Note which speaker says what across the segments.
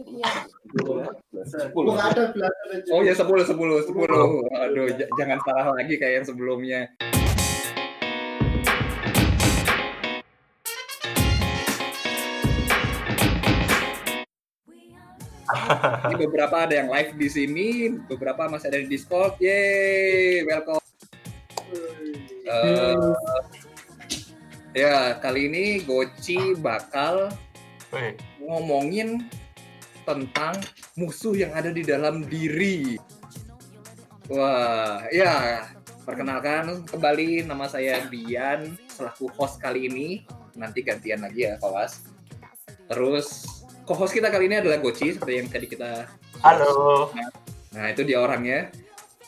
Speaker 1: Iya.
Speaker 2: Sepuluh. Oh ya sepuluh sepuluh sepuluh. Aduh j- jangan salah lagi kayak yang sebelumnya. Ini beberapa ada yang live di sini, beberapa masih ada di Discord. Yeay, welcome. Eh, ya kali ini Goci bakal ngomongin tentang musuh yang ada di dalam diri. Wah, ya perkenalkan kembali nama saya Dian selaku host kali ini. Nanti gantian lagi ya, kawas. Terus co-host kita kali ini adalah Goci seperti yang tadi kita
Speaker 3: halo.
Speaker 2: Nah, itu dia orangnya.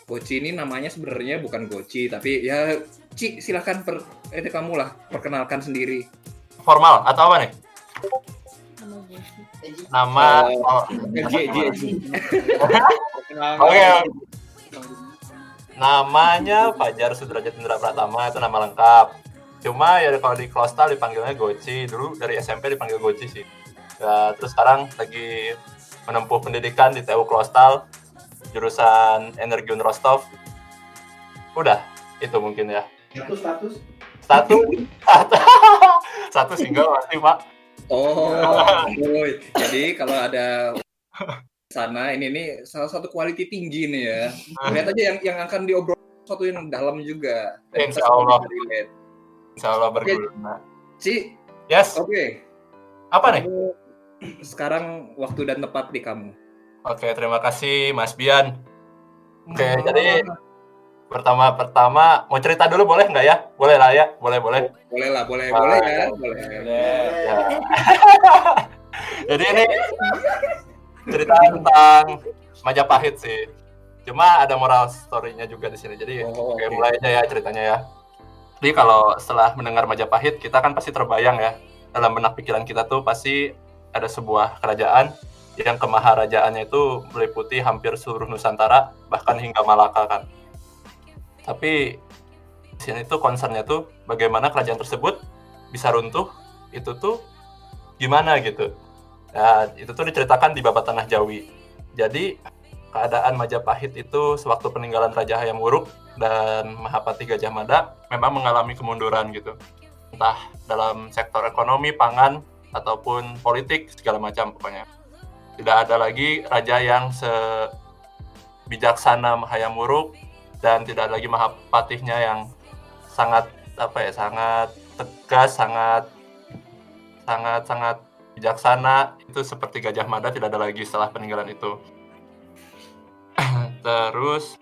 Speaker 2: Goci ini namanya sebenarnya bukan Goci, tapi ya Ci, silahkan per, ini kamu lah perkenalkan sendiri.
Speaker 3: Formal atau apa nih?
Speaker 1: Jessi.
Speaker 3: Nama
Speaker 2: Oh,
Speaker 3: oh. Oke. Namanya Fajar Sudrajat Indra Pratama itu nama lengkap. Cuma ya kalau di Klostal dipanggilnya Goci. Dulu dari SMP dipanggil Goci sih. Ya, terus sekarang lagi menempuh pendidikan di TU Klostal jurusan Energi Rostov. Udah, itu mungkin ya.
Speaker 4: Status status
Speaker 3: Satu, satu single masih Pak.
Speaker 2: Oh, boy. jadi kalau ada sana ini nih salah satu quality tinggi nih ya. Lihat aja yang yang akan diobrol sesuatu yang dalam juga. Dan
Speaker 3: Insya Allah. Insya Allah berguna.
Speaker 2: Ci,
Speaker 3: Yes,
Speaker 2: oke.
Speaker 3: apa nih?
Speaker 2: Sekarang waktu dan tepat di kamu.
Speaker 3: Oke, terima kasih Mas Bian. Oke,
Speaker 2: Oh,
Speaker 3: jadi pertama-pertama mau cerita dulu boleh nggak ya? Boleh lah ya, boleh boleh.
Speaker 2: boleh lah, boleh,
Speaker 3: Ah,
Speaker 2: boleh ya, boleh.
Speaker 3: Ya. jadi ini cerita tentang Majapahit sih. Cuma ada moral story-nya juga di sini. Jadi
Speaker 2: Oh,
Speaker 3: oke. mulai aja ya ceritanya ya. Jadi kalau setelah mendengar Majapahit, kita kan pasti terbayang ya dalam benak pikiran kita tuh pasti ada sebuah kerajaan yang kemaharajaannya itu meliputi hampir seluruh Nusantara bahkan hingga Malaka kan. Tapi di sini tuh concernnya tuh bagaimana kerajaan tersebut bisa runtuh itu tuh gimana gitu. Nah, itu tuh diceritakan di Babat Tanah Jawi. Jadi keadaan Majapahit itu sewaktu peninggalan Raja Hayam Wuruk dan Mahapati Gajah Mada memang mengalami kemunduran gitu. Entah dalam sektor ekonomi, pangan, ataupun politik, segala macam pokoknya. Tidak ada lagi raja yang sebijaksana Hayam Wuruk dan tidak ada lagi Mahapatihnya yang sangat apa ya, sangat tegas, sangat sangat sangat bijaksana itu seperti Gajah Mada tidak ada lagi setelah peninggalan itu. Terus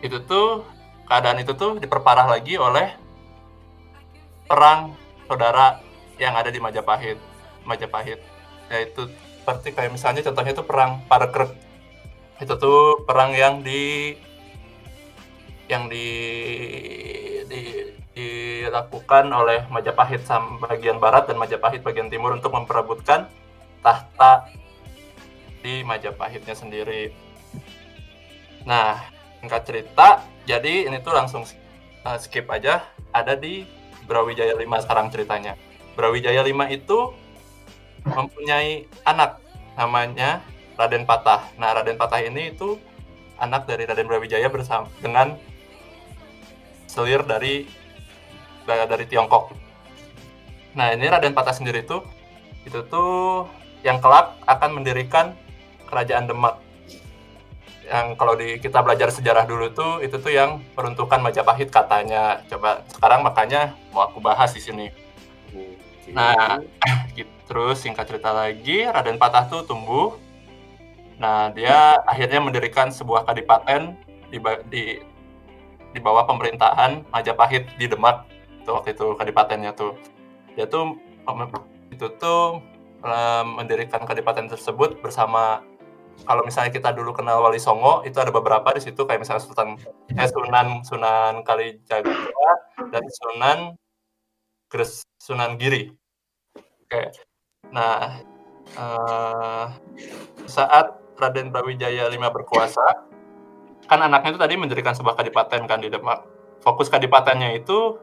Speaker 3: itu tuh keadaan itu tuh diperparah lagi oleh perang saudara yang ada di Majapahit. Majapahit yaitu seperti kayak misalnya contohnya itu perang Parekrek. Itu tuh perang yang di yang di, di dilakukan oleh Majapahit bagian barat dan Majapahit bagian timur untuk memperebutkan tahta di Majapahitnya sendiri. Nah, singkat cerita, jadi ini tuh langsung uh, skip aja ada di Brawijaya 5 sekarang ceritanya. Brawijaya 5 itu mempunyai anak namanya Raden Patah. Nah, Raden Patah ini itu anak dari Raden Brawijaya bersama dengan selir dari dari Tiongkok. Nah, ini Raden Patah sendiri tuh itu tuh yang kelak akan mendirikan kerajaan Demak. Yang kalau di kita belajar sejarah dulu tuh itu tuh yang peruntukan Majapahit katanya. Coba sekarang makanya mau aku bahas di sini. Nah, gitu. terus singkat cerita lagi, Raden Patah tuh tumbuh. Nah, dia akhirnya mendirikan sebuah kadipaten di, di di bawah pemerintahan Majapahit di Demak. Itu waktu itu kadipatennya tuh. Dia tuh itu tuh mendirikan kadipaten tersebut bersama kalau misalnya kita dulu kenal Wali Songo itu ada beberapa di situ kayak misalnya Sultan eh, Sunan Sunan Kalijaga dan Sunan Gres Sunan Giri. Oke. Nah, eh, saat Raden Brawijaya V berkuasa, kan anaknya itu tadi mendirikan sebuah kadipaten kan di Demak. Fokus kadipatennya itu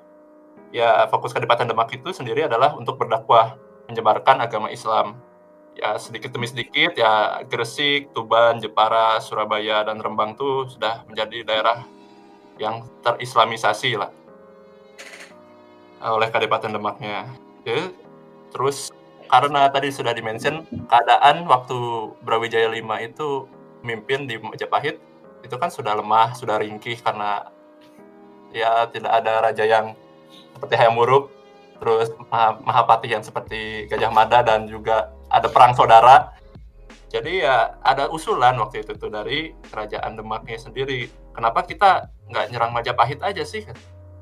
Speaker 3: ya fokus kadipaten Demak itu sendiri adalah untuk berdakwah menyebarkan agama Islam. ya sedikit demi sedikit ya Gresik, Tuban, Jepara, Surabaya dan Rembang tuh sudah menjadi daerah yang terislamisasi lah oleh Kadipaten Demaknya. Oke. Terus karena tadi sudah dimention keadaan waktu Brawijaya V itu memimpin di Majapahit itu kan sudah lemah, sudah ringkih karena ya tidak ada raja yang seperti Hayam Wuruk, terus Mahapati yang seperti Gajah Mada dan juga ada perang saudara. Jadi ya ada usulan waktu itu tuh dari kerajaan Demaknya sendiri. Kenapa kita nggak nyerang Majapahit aja sih?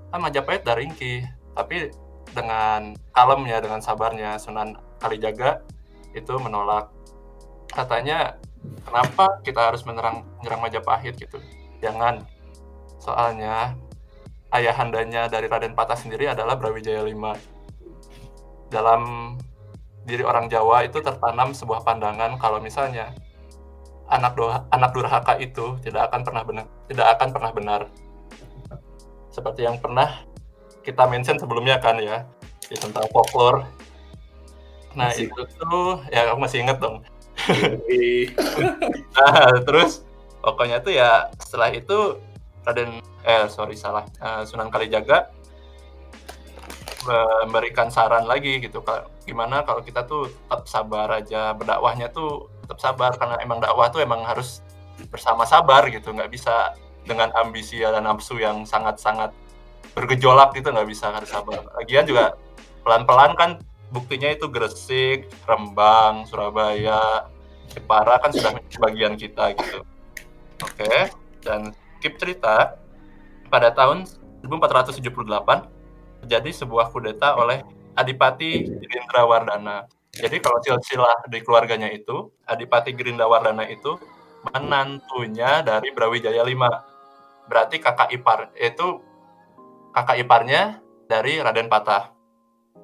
Speaker 3: Kan Majapahit dari ringkih tapi dengan kalemnya dengan sabarnya Sunan Kalijaga itu menolak katanya kenapa kita harus menyerang menyerang Majapahit gitu jangan soalnya ayahandanya dari Raden Patah sendiri adalah Brawijaya V dalam diri orang Jawa itu tertanam sebuah pandangan kalau misalnya anak doha, anak durhaka itu tidak akan pernah benar tidak akan pernah benar seperti yang pernah kita mention sebelumnya kan ya di tentang folklore. Nah masih. itu tuh ya aku masih inget dong. Nah terus pokoknya tuh ya setelah itu Raden eh sorry salah uh, Sunan Kalijaga memberikan saran lagi gitu gimana kalau kita tuh tetap sabar aja berdakwahnya tuh tetap sabar karena emang dakwah tuh emang harus bersama sabar gitu nggak bisa dengan ambisi dan nafsu yang sangat-sangat bergejolak gitu nggak bisa harus sabar. Lagian juga pelan-pelan kan buktinya itu Gresik, Rembang, Surabaya, Jepara kan sudah menjadi bagian kita gitu. Oke, okay. dan keep cerita pada tahun 1478 terjadi sebuah kudeta oleh Adipati Gerindrawardana. Jadi kalau silsilah di keluarganya itu, Adipati Gerindrawardana itu menantunya dari Brawijaya V. Berarti kakak ipar, itu kakak iparnya dari Raden Patah.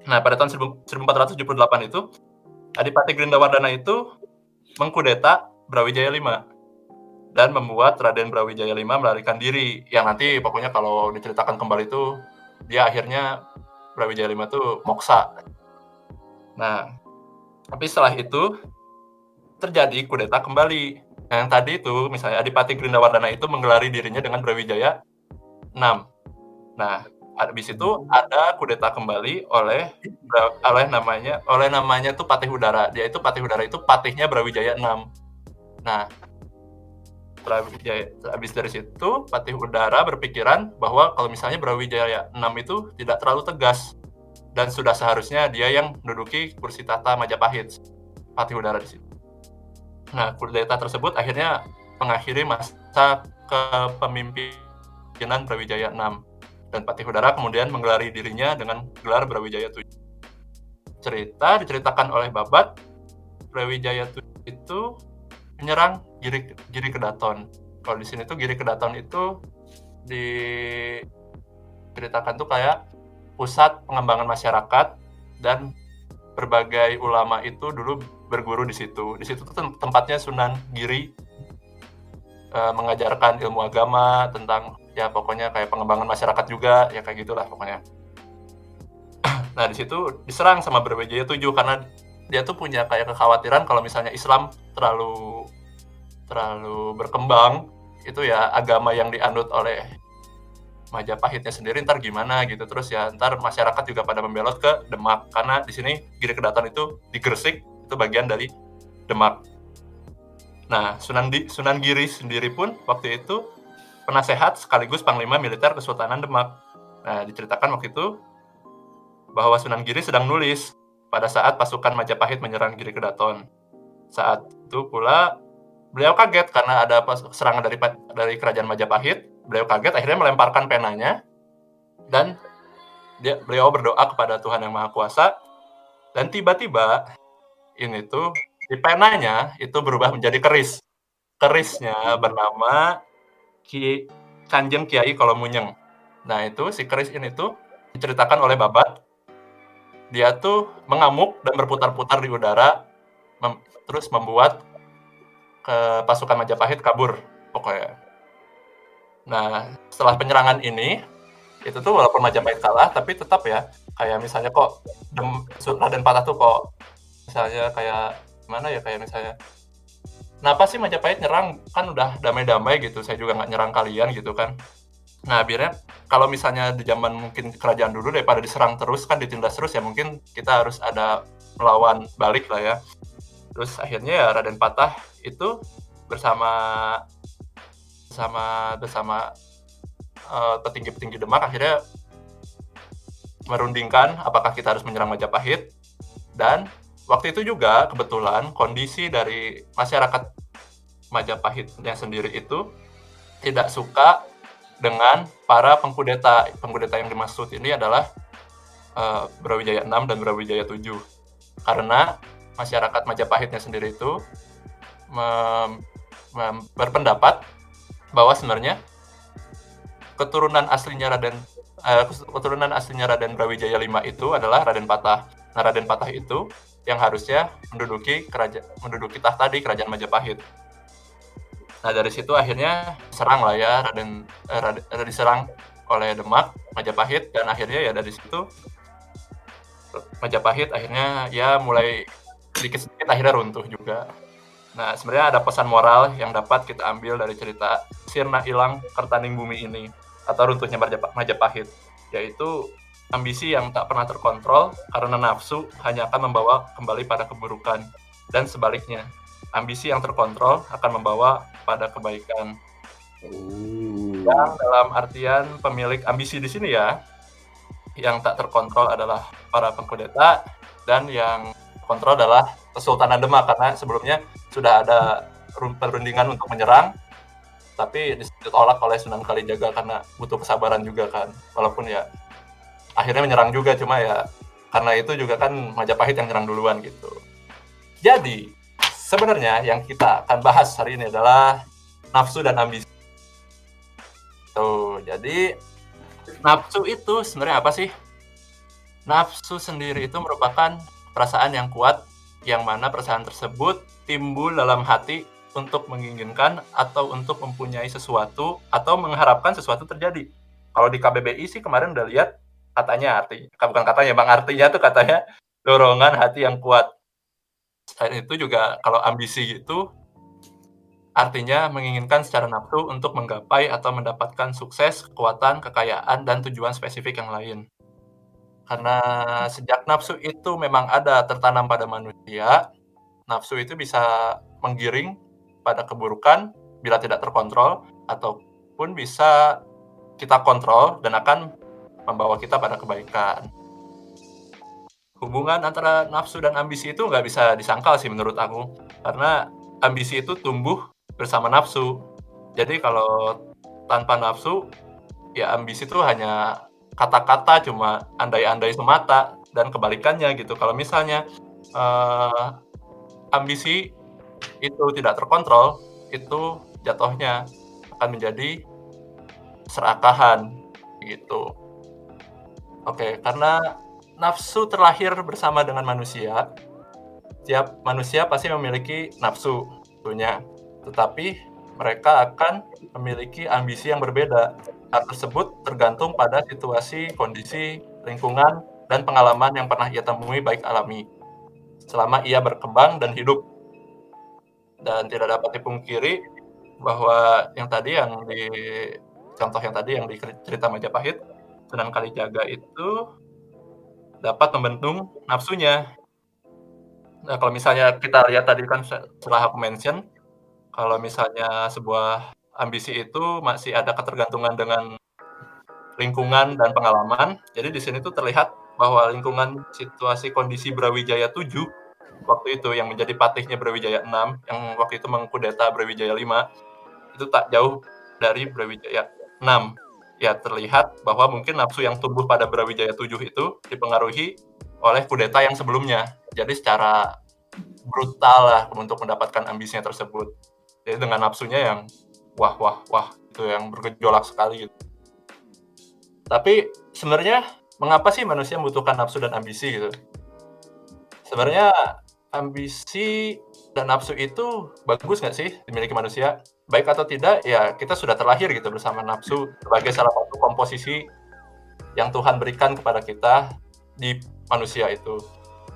Speaker 3: Nah, pada tahun 1478 itu, Adipati Grindawardana itu mengkudeta Brawijaya V dan membuat Raden Brawijaya V melarikan diri. Yang nanti pokoknya kalau diceritakan kembali itu dia akhirnya Brawijaya V itu moksa. Nah, tapi setelah itu terjadi kudeta kembali. Yang tadi itu misalnya Adipati Grindawardana itu menggelari dirinya dengan Brawijaya 6 Nah, habis itu ada kudeta kembali oleh oleh namanya oleh namanya tuh Patih Udara. Dia itu Patih Udara itu patihnya Brawijaya 6. Nah, Brawijaya habis dari situ Patih Udara berpikiran bahwa kalau misalnya Brawijaya 6 itu tidak terlalu tegas dan sudah seharusnya dia yang menduduki kursi tata Majapahit. Patih Udara di situ. Nah, kudeta tersebut akhirnya mengakhiri masa kepemimpinan Brawijaya 6 dan Patih Udara kemudian menggelari dirinya dengan gelar Brawijaya 7. Cerita diceritakan oleh Babat, Brawijaya 7 itu menyerang Giri, Giri Kedaton. Kalau di sini tuh Giri Kedaton itu diceritakan tuh kayak pusat pengembangan masyarakat dan berbagai ulama itu dulu berguru di situ. Di situ tuh tempatnya Sunan Giri uh, mengajarkan ilmu agama tentang ya pokoknya kayak pengembangan masyarakat juga ya kayak gitulah pokoknya nah di situ diserang sama Brawijaya 7 karena dia tuh punya kayak kekhawatiran kalau misalnya Islam terlalu terlalu berkembang itu ya agama yang dianut oleh Majapahitnya sendiri ntar gimana gitu terus ya ntar masyarakat juga pada membelot ke Demak karena di sini Giri Kedaton itu di Gresik itu bagian dari Demak. Nah Sunan di Sunan Giri sendiri pun waktu itu penasehat sekaligus panglima militer Kesultanan Demak. Nah, diceritakan waktu itu bahwa Sunan Giri sedang nulis pada saat pasukan Majapahit menyerang Giri Kedaton. Saat itu pula beliau kaget karena ada serangan dari dari kerajaan Majapahit. Beliau kaget akhirnya melemparkan penanya dan dia beliau berdoa kepada Tuhan yang Maha Kuasa dan tiba-tiba ini tuh di penanya itu berubah menjadi keris. Kerisnya bernama Ki Kanjeng Kiai Kolomunyeng. Nah itu si keris ini tuh diceritakan oleh Babat. Dia tuh mengamuk dan berputar-putar di udara, mem terus membuat ke pasukan Majapahit kabur pokoknya. Nah setelah penyerangan ini itu tuh walaupun Majapahit kalah tapi tetap ya kayak misalnya kok Raden Patah tuh kok misalnya kayak mana ya kayak misalnya kenapa sih Majapahit nyerang? Kan udah damai-damai gitu saya juga nggak nyerang kalian gitu kan. Nah akhirnya kalau misalnya di zaman mungkin kerajaan dulu daripada diserang terus kan ditindas terus ya mungkin kita harus ada melawan balik lah ya. Terus akhirnya ya Raden Patah itu bersama bersama bersama uh, petinggi-petinggi Demak akhirnya merundingkan apakah kita harus menyerang Majapahit. Dan waktu itu juga kebetulan kondisi dari masyarakat Majapahitnya sendiri itu tidak suka dengan para pengkudeta. Pengkudeta yang dimaksud ini adalah uh, Brawijaya 6 dan Brawijaya 7. Karena masyarakat Majapahitnya sendiri itu berpendapat bahwa sebenarnya keturunan aslinya Raden uh, keturunan aslinya Raden Brawijaya 5 itu adalah Raden Patah. Nah, Raden Patah itu yang harusnya menduduki kerajaan menduduki tahta di kerajaan Majapahit. Nah dari situ akhirnya serang lah ya Raden, eh, Raden eh, diserang oleh Demak Majapahit dan akhirnya ya dari situ Majapahit akhirnya ya mulai sedikit-sedikit akhirnya runtuh juga. Nah sebenarnya ada pesan moral yang dapat kita ambil dari cerita Sirna Ilang Kertaning Bumi ini atau runtuhnya Majapahit yaitu Ambisi yang tak pernah terkontrol karena nafsu hanya akan membawa kembali pada keburukan dan sebaliknya. Ambisi yang terkontrol akan membawa pada kebaikan. Uh. Yang dalam artian pemilik ambisi di sini ya, yang tak terkontrol adalah para pengkudeta dan yang kontrol adalah Kesultanan Demak karena sebelumnya sudah ada perundingan untuk menyerang tapi ditolak oleh Sunan Kalijaga karena butuh kesabaran juga kan walaupun ya akhirnya menyerang juga cuma ya karena itu juga kan Majapahit yang nyerang duluan gitu. Jadi sebenarnya yang kita akan bahas hari ini adalah nafsu dan ambisi. Tuh, jadi nafsu itu sebenarnya apa sih? Nafsu sendiri itu merupakan perasaan yang kuat yang mana perasaan tersebut timbul dalam hati untuk menginginkan atau untuk mempunyai sesuatu atau mengharapkan sesuatu terjadi. Kalau di KBBI sih kemarin udah lihat katanya arti bukan katanya bang artinya tuh katanya dorongan hati yang kuat selain itu juga kalau ambisi itu artinya menginginkan secara nafsu untuk menggapai atau mendapatkan sukses, kekuatan, kekayaan, dan tujuan spesifik yang lain. Karena sejak nafsu itu memang ada tertanam pada manusia, nafsu itu bisa menggiring pada keburukan bila tidak terkontrol, ataupun bisa kita kontrol dan akan membawa kita pada kebaikan. Hubungan antara nafsu dan ambisi itu nggak bisa disangkal sih menurut aku. Karena ambisi itu tumbuh bersama nafsu. Jadi kalau tanpa nafsu, ya ambisi itu hanya kata-kata cuma andai-andai semata dan kebalikannya gitu. Kalau misalnya uh, ambisi itu tidak terkontrol, itu jatuhnya akan menjadi serakahan gitu. Oke, karena nafsu terlahir bersama dengan manusia. Setiap manusia pasti memiliki nafsu punya, tetapi mereka akan memiliki ambisi yang berbeda. Hal tersebut tergantung pada situasi, kondisi, lingkungan, dan pengalaman yang pernah ia temui baik alami selama ia berkembang dan hidup. Dan tidak dapat dipungkiri bahwa yang tadi yang di contoh yang tadi yang di cerita Majapahit Sunan Kalijaga itu dapat membendung nafsunya. Nah, kalau misalnya kita lihat tadi kan setelah aku mention, kalau misalnya sebuah ambisi itu masih ada ketergantungan dengan lingkungan dan pengalaman. Jadi di sini tuh terlihat bahwa lingkungan situasi kondisi Brawijaya 7 waktu itu yang menjadi patihnya Brawijaya 6 yang waktu itu mengkudeta Brawijaya 5 itu tak jauh dari Brawijaya 6 ya terlihat bahwa mungkin nafsu yang tumbuh pada Brawijaya 7 itu dipengaruhi oleh kudeta yang sebelumnya. Jadi secara brutal lah untuk mendapatkan ambisinya tersebut. Jadi dengan nafsunya yang wah wah wah itu yang bergejolak sekali gitu. Tapi sebenarnya mengapa sih manusia membutuhkan nafsu dan ambisi gitu? Sebenarnya ambisi dan nafsu itu bagus nggak sih dimiliki manusia? Baik atau tidak ya kita sudah terlahir gitu bersama nafsu sebagai salah satu komposisi yang Tuhan berikan kepada kita di manusia itu.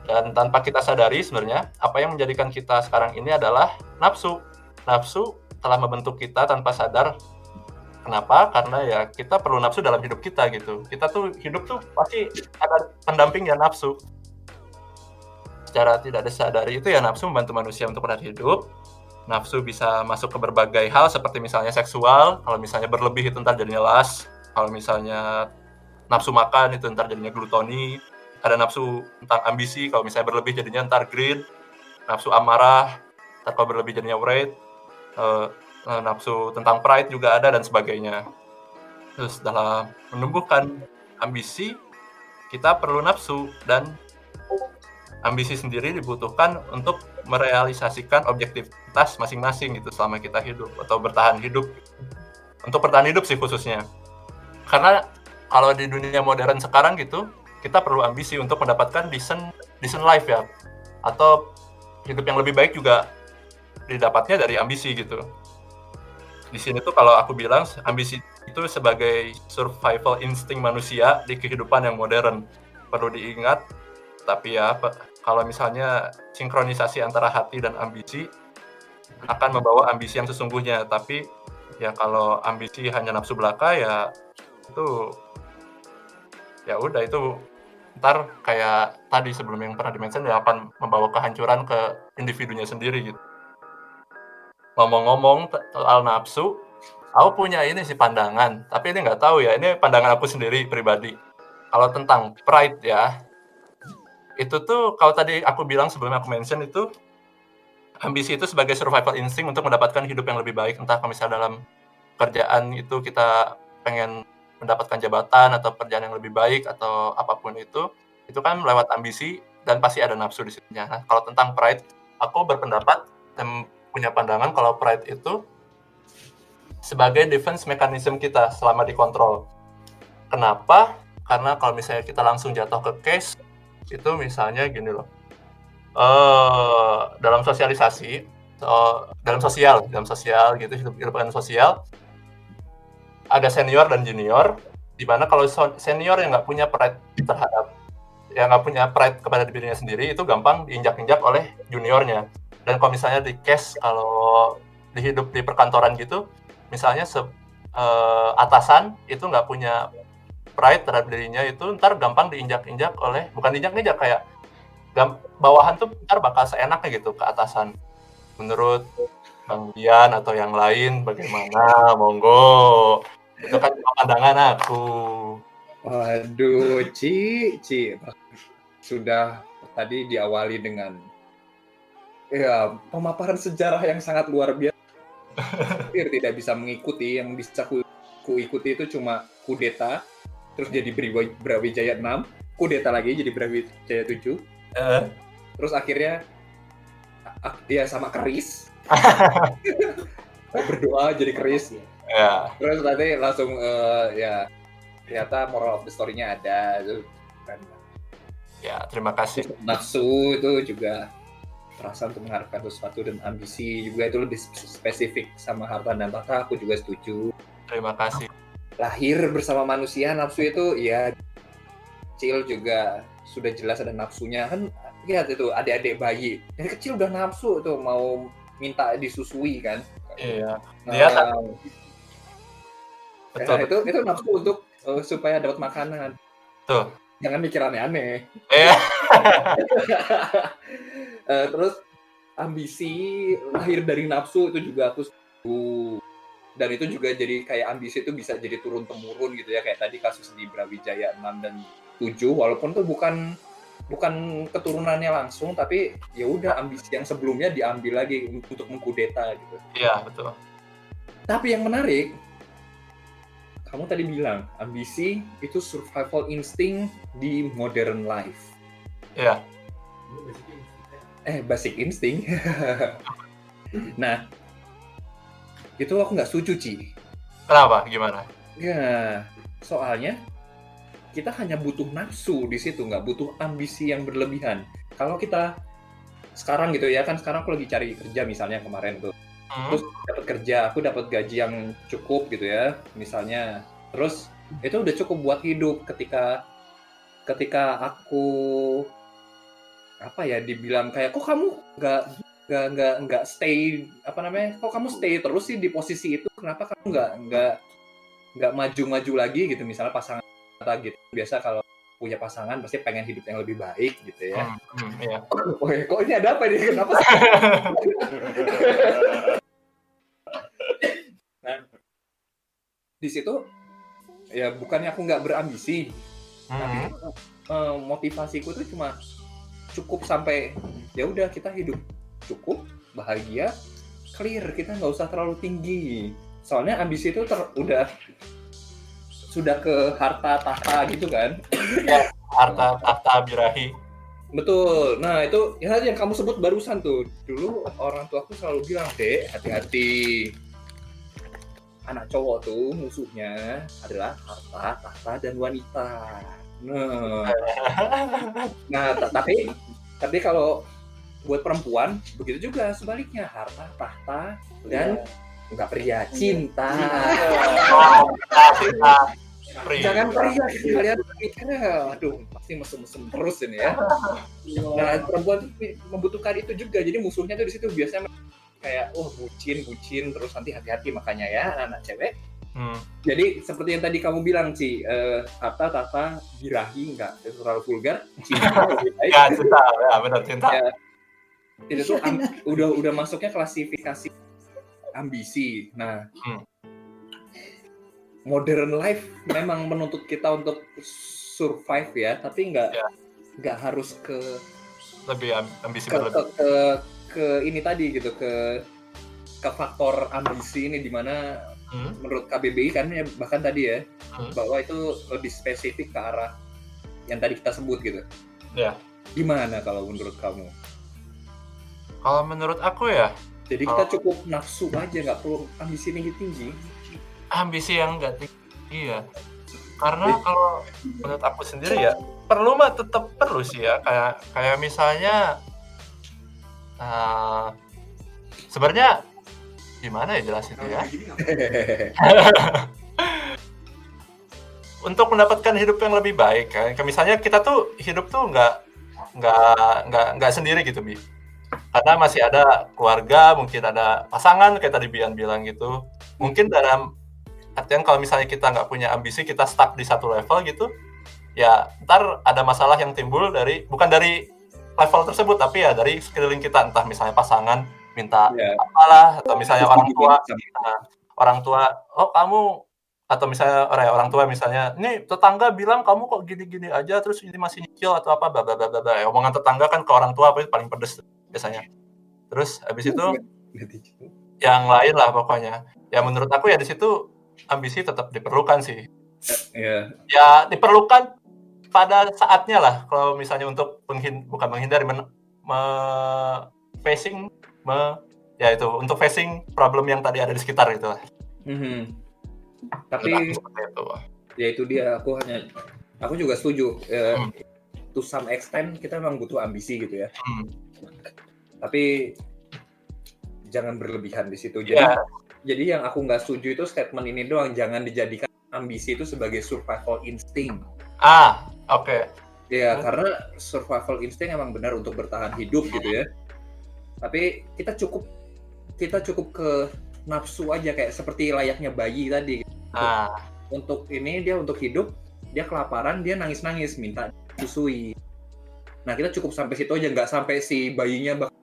Speaker 3: dan tanpa kita sadari sebenarnya apa yang menjadikan kita sekarang ini adalah nafsu. Nafsu telah membentuk kita tanpa sadar. Kenapa? Karena ya kita perlu nafsu dalam hidup kita gitu. Kita tuh hidup tuh pasti ada pendampingnya nafsu. Secara tidak disadari itu ya nafsu membantu manusia untuk bertahan hidup nafsu bisa masuk ke berbagai hal seperti misalnya seksual kalau misalnya berlebih itu ntar jadinya las kalau misalnya nafsu makan itu ntar jadinya glutoni ada nafsu tentang ambisi kalau misalnya berlebih jadinya ntar greed nafsu amarah ntar kalau berlebih jadinya worried uh, nafsu tentang pride juga ada dan sebagainya. Terus dalam menumbuhkan ambisi kita perlu nafsu dan ambisi sendiri dibutuhkan untuk merealisasikan objektivitas masing-masing gitu selama kita hidup atau bertahan hidup. Untuk bertahan hidup sih khususnya. Karena kalau di dunia modern sekarang gitu kita perlu ambisi untuk mendapatkan decent decent life ya. Atau hidup yang lebih baik juga didapatnya dari ambisi gitu. Di sini tuh kalau aku bilang ambisi itu sebagai survival insting manusia di kehidupan yang modern. Perlu diingat tapi ya kalau misalnya sinkronisasi antara hati dan ambisi akan membawa ambisi yang sesungguhnya tapi ya kalau ambisi hanya nafsu belaka ya itu ya udah itu ntar kayak tadi sebelum yang pernah dimention ya akan membawa kehancuran ke individunya sendiri gitu. Ngomong-ngomong soal nafsu, aku punya ini sih pandangan, tapi ini nggak tahu ya, ini pandangan aku sendiri pribadi. Kalau tentang pride ya, itu tuh kalau tadi aku bilang sebelum aku mention itu ambisi itu sebagai survival instinct untuk mendapatkan hidup yang lebih baik, entah kalau misalnya dalam kerjaan itu kita pengen mendapatkan jabatan atau pekerjaan yang lebih baik atau apa pun itu itu kan lewat ambisi dan pasti ada nafsu di situ. Nah, kalau tentang pride, aku berpendapat dan punya pandangan kalau pride itu sebagai defense mechanism kita selama dikontrol. Kenapa? Karena kalau misalnya kita langsung jatuh ke case, itu misalnya gini loh. Uh, dalam sosialisasi, so, dalam sosial, dalam sosial gitu, hidup, hidup sosial, ada senior dan junior di mana kalau senior yang nggak punya pride terhadap yang nggak punya pride kepada dirinya sendiri itu gampang diinjak-injak oleh juniornya dan kalau misalnya di case kalau di hidup di perkantoran gitu misalnya se, uh, atasan itu nggak punya pride terhadap dirinya itu ntar gampang diinjak-injak oleh bukan diinjak-injak kayak bawahan tuh ntar bakal seenaknya gitu ke atasan. Menurut Bang Dian atau yang lain bagaimana? Monggo. Itu kan pandangan aku.
Speaker 2: Waduh Ci Ci. Sudah tadi diawali dengan ya pemaparan sejarah yang sangat luar biasa. Tidak bisa mengikuti yang bisa ku, ku ikuti itu cuma kudeta terus jadi Brawijaya 6 kudeta lagi jadi Brawijaya 7 uh. Eh. terus akhirnya ya sama keris berdoa jadi keris ya. terus nanti langsung uh, ya ternyata moral of the story-nya ada kan
Speaker 3: ya terima kasih
Speaker 2: nafsu itu juga perasaan untuk mengharapkan sesuatu dan ambisi juga itu lebih spesifik sama harta dan tahta aku juga setuju
Speaker 3: terima kasih
Speaker 2: lahir bersama manusia nafsu itu ya kecil juga sudah jelas ada nafsunya. Kan lihat itu adik-adik bayi. Dari kecil udah nafsu tuh mau minta disusui kan.
Speaker 3: Iya.
Speaker 2: Nah, dia betul, ya, itu itu nafsu untuk uh, supaya dapat makanan.
Speaker 3: Tuh
Speaker 2: jangan mikir aneh-aneh.
Speaker 3: Iya.
Speaker 2: Uh, terus ambisi lahir dari nafsu itu juga aku setuju dan itu juga jadi kayak ambisi itu bisa jadi turun temurun gitu ya kayak tadi kasus di Brawijaya 6 dan 7 walaupun tuh bukan bukan keturunannya langsung tapi ya udah ambisi yang sebelumnya diambil lagi untuk mengkudeta gitu.
Speaker 3: Iya, betul.
Speaker 2: Tapi yang menarik kamu tadi bilang ambisi itu survival instinct di modern life.
Speaker 3: Iya.
Speaker 2: Eh, basic instinct. nah, itu aku nggak setuju, Ci.
Speaker 3: Kenapa? Gimana?
Speaker 2: Ya, soalnya kita hanya butuh nafsu di situ, nggak butuh ambisi yang berlebihan. Kalau kita sekarang gitu ya kan sekarang aku lagi cari kerja misalnya kemarin tuh, hmm. terus dapat kerja, aku dapat gaji yang cukup gitu ya, misalnya, terus itu udah cukup buat hidup ketika ketika aku apa ya dibilang kayak kok kamu nggak nggak nggak nggak stay apa namanya kok kamu stay terus sih di posisi itu kenapa kamu nggak nggak nggak maju-maju lagi gitu misalnya pasangan kita gitu biasa kalau punya pasangan pasti pengen hidup yang lebih baik gitu ya.
Speaker 3: Hmm, hmm, iya.
Speaker 2: Oh, kok ini ada apa nih? Kenapa? sih? nah, di situ ya bukannya aku nggak berambisi, tapi
Speaker 3: Hmm,
Speaker 2: eh, motivasiku tuh cuma cukup sampai ya udah kita hidup cukup bahagia clear. Kita nggak usah terlalu tinggi. Soalnya ambisi itu ter- udah sudah ke harta tahta gitu kan.
Speaker 3: Harta tahta birahi.
Speaker 2: betul. Nah itu ya yang kamu sebut barusan tuh. Dulu orang tua aku selalu bilang dek hati-hati. Anak cowok tuh musuhnya adalah harta tahta dan wanita. Nah. Nah, ta- tapi tapi kalau buat perempuan begitu juga sebaliknya harta tahta dan nggak pria cinta.
Speaker 3: Cinta. Free.
Speaker 2: Jangan pria kalian mikirnya, aduh pasti mesum-mesum terus ini ya. Nah perempuan tuh membutuhkan itu juga, jadi musuhnya tuh di situ biasanya kayak, oh bucin, bucin, terus nanti hati-hati makanya ya anak cewek.
Speaker 3: Hmm,
Speaker 2: Jadi seperti yang tadi kamu bilang sih, eh, harta, tahta, birahi, nggak terlalu vulgar, cinta lebih baik.
Speaker 3: Ya cinta, ya benar cinta.
Speaker 2: Ya. Itu tuh am- udah udah masuknya klasifikasi ambisi. Nah,
Speaker 3: Hmm.
Speaker 2: modern life memang menuntut kita untuk survive ya, tapi nggak
Speaker 3: Ya.
Speaker 2: nggak harus ke
Speaker 3: Lebih am- ambisi
Speaker 2: ke, ke, ke ke ini tadi gitu ke ke faktor ambisi ini di mana
Speaker 3: Hmm,
Speaker 2: menurut KBBI kan ya, bahkan tadi ya
Speaker 3: Hmm.
Speaker 2: bahwa itu lebih spesifik ke arah yang tadi kita sebut gitu.
Speaker 3: Ya.
Speaker 2: Gimana kalau menurut kamu?
Speaker 3: Kalau menurut aku ya,
Speaker 2: Jadi kita
Speaker 3: Oh.
Speaker 2: cukup nafsu aja, nggak perlu ambisi tinggi tinggi.
Speaker 3: ambisi yang enggak tinggi ya. Karena kalau menurut aku sendiri ya, perlu mah tetap perlu sih ya. Kayak kayak misalnya eh, sebenarnya gimana ya jelasinnya ya? untuk mendapatkan hidup yang lebih baik kan misalnya kita tuh hidup tuh nggak nggak nggak nggak sendiri gitu bi karena masih ada keluarga mungkin ada pasangan kayak tadi Bian bilang gitu. Mungkin dalam artian kalau misalnya kita nggak punya ambisi kita stuck di satu level gitu ya ntar ada masalah yang timbul dari bukan dari level tersebut tapi ya dari sekeliling kita. Entah misalnya pasangan minta
Speaker 2: Ya.
Speaker 3: apalah atau misalnya orang tua orang tua oh kamu atau misalnya orang orang tua misalnya ini tetangga bilang kamu kok gini-gini aja terus ini masih nyicil atau apa bla bla bla bla bla. Ya, omongan tetangga kan ke orang tua apa itu paling pedes biasanya. Terus habis itu yang lain lah pokoknya. Ya menurut aku ya di situ ambisi tetap diperlukan sih.
Speaker 2: Ya,
Speaker 3: ya diperlukan pada saatnya lah. Kalau misalnya untuk menghin bukan menghindari men, me- facing me- ya itu untuk facing problem yang tadi ada di sekitar gitu lah.
Speaker 2: Mhm.
Speaker 3: Menurut
Speaker 2: tapi
Speaker 3: itu.
Speaker 2: ya itu dia aku hanya aku juga setuju ya,
Speaker 3: Hmm.
Speaker 2: To some extent kita memang butuh ambisi gitu ya.
Speaker 3: Hmm.
Speaker 2: tapi jangan berlebihan di situ. Jadi
Speaker 3: Ya,
Speaker 2: jadi yang aku nggak setuju itu statement ini doang. Jangan dijadikan ambisi itu sebagai survival instinct.
Speaker 3: Ah oke.
Speaker 2: Ya
Speaker 3: Hmm.
Speaker 2: karena survival instinct emang benar untuk bertahan hidup gitu ya. Tapi kita cukup kita cukup ke nafsu aja kayak seperti layaknya bayi tadi.
Speaker 3: Ah.
Speaker 2: Untuk ini dia untuk hidup dia kelaparan dia nangis nangis minta susui nah kita cukup sampai situ aja nggak sampai si bayinya bak-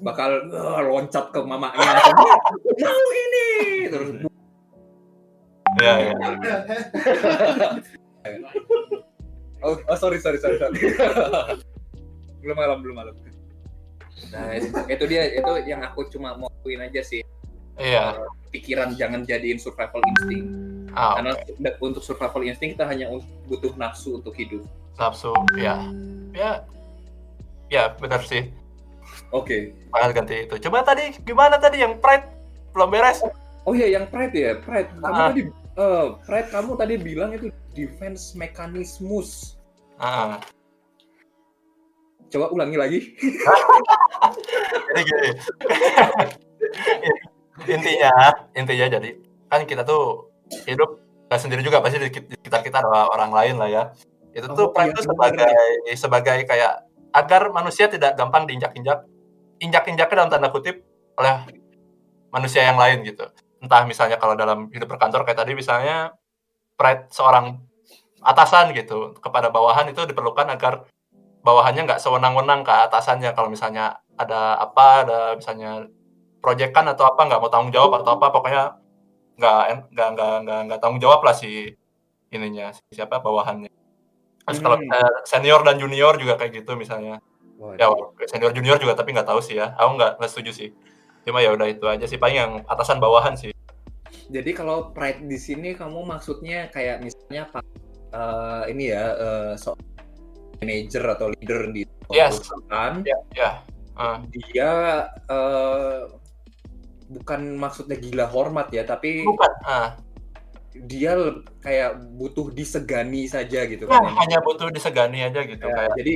Speaker 2: bakal "Wah, loncat ke mamanya. Mau ini. Terus
Speaker 3: ya ya.
Speaker 2: Oh, oh, sorry sorry sorry, sorry. belum malam belum malam. Nah itu, itu dia itu yang aku cuma mau akuin aja sih.
Speaker 3: Iya.
Speaker 2: Pikiran jangan jadiin survival instinct
Speaker 3: ah
Speaker 2: karena untuk survival instinct kita hanya butuh nafsu untuk hidup.
Speaker 3: Nafsu ya. Ya ya benar sih.
Speaker 2: Oke.
Speaker 3: Bakal ganti itu. Coba tadi gimana tadi yang pride? Belum beres.
Speaker 2: Oh iya, yang Pride ya, Pride. Kamu
Speaker 3: Ah.
Speaker 2: tadi, eh, Pride kamu tadi bilang itu defense mechanismus.
Speaker 3: ah.
Speaker 2: Coba ulangi lagi.
Speaker 3: jadi gini. Intinya intinya jadi kan kita tuh hidup nggak sendiri juga pasti di sekitar kita ada orang lain lah ya. Itu tuh
Speaker 2: Oh,
Speaker 3: pride
Speaker 2: iya,
Speaker 3: tuh
Speaker 2: benar.
Speaker 3: sebagai sebagai kayak agar manusia tidak gampang diinjak-injak injak-injaknya dalam tanda kutip oleh manusia yang lain gitu. Entah misalnya kalau dalam hidup berkantor kayak tadi misalnya pride seorang atasan gitu kepada bawahan itu diperlukan agar bawahannya nggak sewenang-wenang ke atasannya. Kalau misalnya ada apa ada misalnya proyekan atau apa nggak mau tanggung jawab atau apa pokoknya nggak nggak nggak nggak nggak tanggung jawab lah si ininya siapa bawahannya. Terus kalau
Speaker 2: Hmm.
Speaker 3: senior dan junior juga kayak gitu misalnya.
Speaker 2: Waduh.
Speaker 3: ya senior junior juga tapi nggak tahu sih ya. Aku nggak nggak setuju sih. Cuma ya udah itu aja sih paling yang atasan bawahan sih.
Speaker 2: Jadi kalau pride di sini kamu maksudnya kayak misalnya Pak eh, ini ya eh, so manager atau leader di
Speaker 3: Yes.
Speaker 2: perusahaan.
Speaker 3: Ya ya. Eh,
Speaker 2: dia eh, bukan maksudnya gila hormat ya tapi
Speaker 3: bukan. Ah.
Speaker 2: Dia kayak butuh disegani saja gitu
Speaker 3: ya,
Speaker 2: kan. ya.
Speaker 3: hanya butuh disegani aja gitu
Speaker 2: Ya,
Speaker 3: kayak
Speaker 2: jadi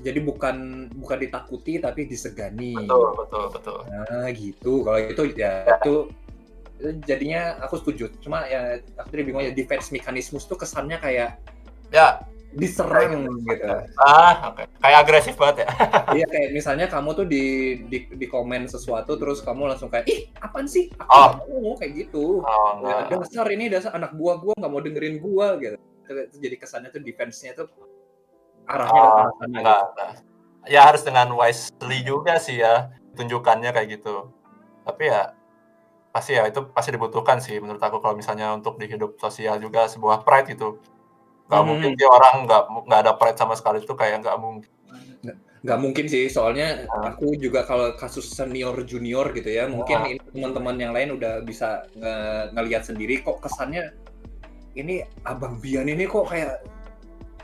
Speaker 2: jadi bukan bukan ditakuti tapi disegani.
Speaker 3: Betul betul betul.
Speaker 2: Nah gitu. Kalau itu ya itu itu jadinya aku setuju. Cuma ya aku tadi bingung ya defense mechanismus tuh kesannya kayak
Speaker 3: ya
Speaker 2: diserang gitu.
Speaker 3: Ah oke kayak agresif banget ya.
Speaker 2: Iya kayak misalnya kamu tuh di, di di komen sesuatu terus kamu langsung kayak ih apaan sih? Aku
Speaker 3: Oh.
Speaker 2: mau kayak gitu.
Speaker 3: Oh
Speaker 2: Ya,
Speaker 3: enggak
Speaker 2: dasar ini dasar anak buah gua nggak mau dengerin gua gitu. Itu jadi kesannya tuh defense-nya tuh arahnya ke
Speaker 3: Oh,
Speaker 2: arah sana.
Speaker 3: enggak,
Speaker 2: gitu.
Speaker 3: enggak. ya harus dengan wisely juga sih ya tunjukannya kayak gitu. Tapi ya pasti ya itu pasti dibutuhkan sih menurut aku kalau misalnya untuk di hidup sosial juga sebuah pride gitu nggak
Speaker 2: Hmm.
Speaker 3: mungkin sih orang nggak nggak ada pride sama sekali itu kayak nggak mungkin
Speaker 2: nggak mungkin sih soalnya
Speaker 3: Ah.
Speaker 2: aku juga kalau kasus senior junior gitu ya mungkin
Speaker 3: Ah.
Speaker 2: ini teman-teman yang lain udah bisa nge- ngelihat sendiri kok kesannya ini abang Bian ini kok kayak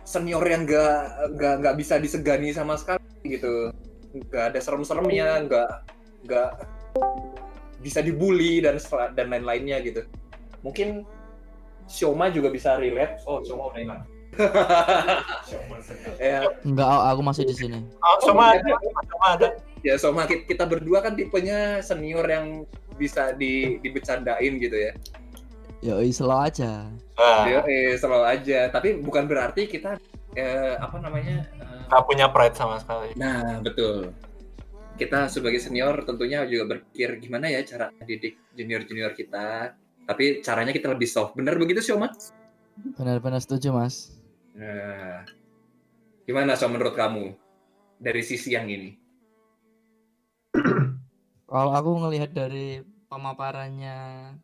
Speaker 2: senior yang nggak nggak nggak bisa disegani sama sekali gitu nggak ada serem-seremnya nggak nggak bisa dibully dan dan lain-lainnya gitu mungkin Sioma juga bisa relate oh Sioma udah hilang ya
Speaker 1: Enggak, aku masih di sini.
Speaker 3: oh, sama ada sama ada
Speaker 2: ya Soma ki- kita berdua kan tipenya senior yang bisa di dibecandain gitu ya.
Speaker 1: Ya selalu aja.
Speaker 2: Dia eh, selalu aja, tapi bukan berarti kita eh, apa namanya? eh,
Speaker 3: nggak punya pride sama sekali
Speaker 2: nah, betul. Kita sebagai senior tentunya juga berpikir gimana ya cara didik junior-junior kita. Tapi caranya kita lebih soft. Benar begitu, Syoma?
Speaker 1: Benar-benar setuju, Mas.
Speaker 2: Nah, gimana Syoma menurut kamu dari sisi yang ini?
Speaker 1: Kalau aku ngelihat dari pemaparannya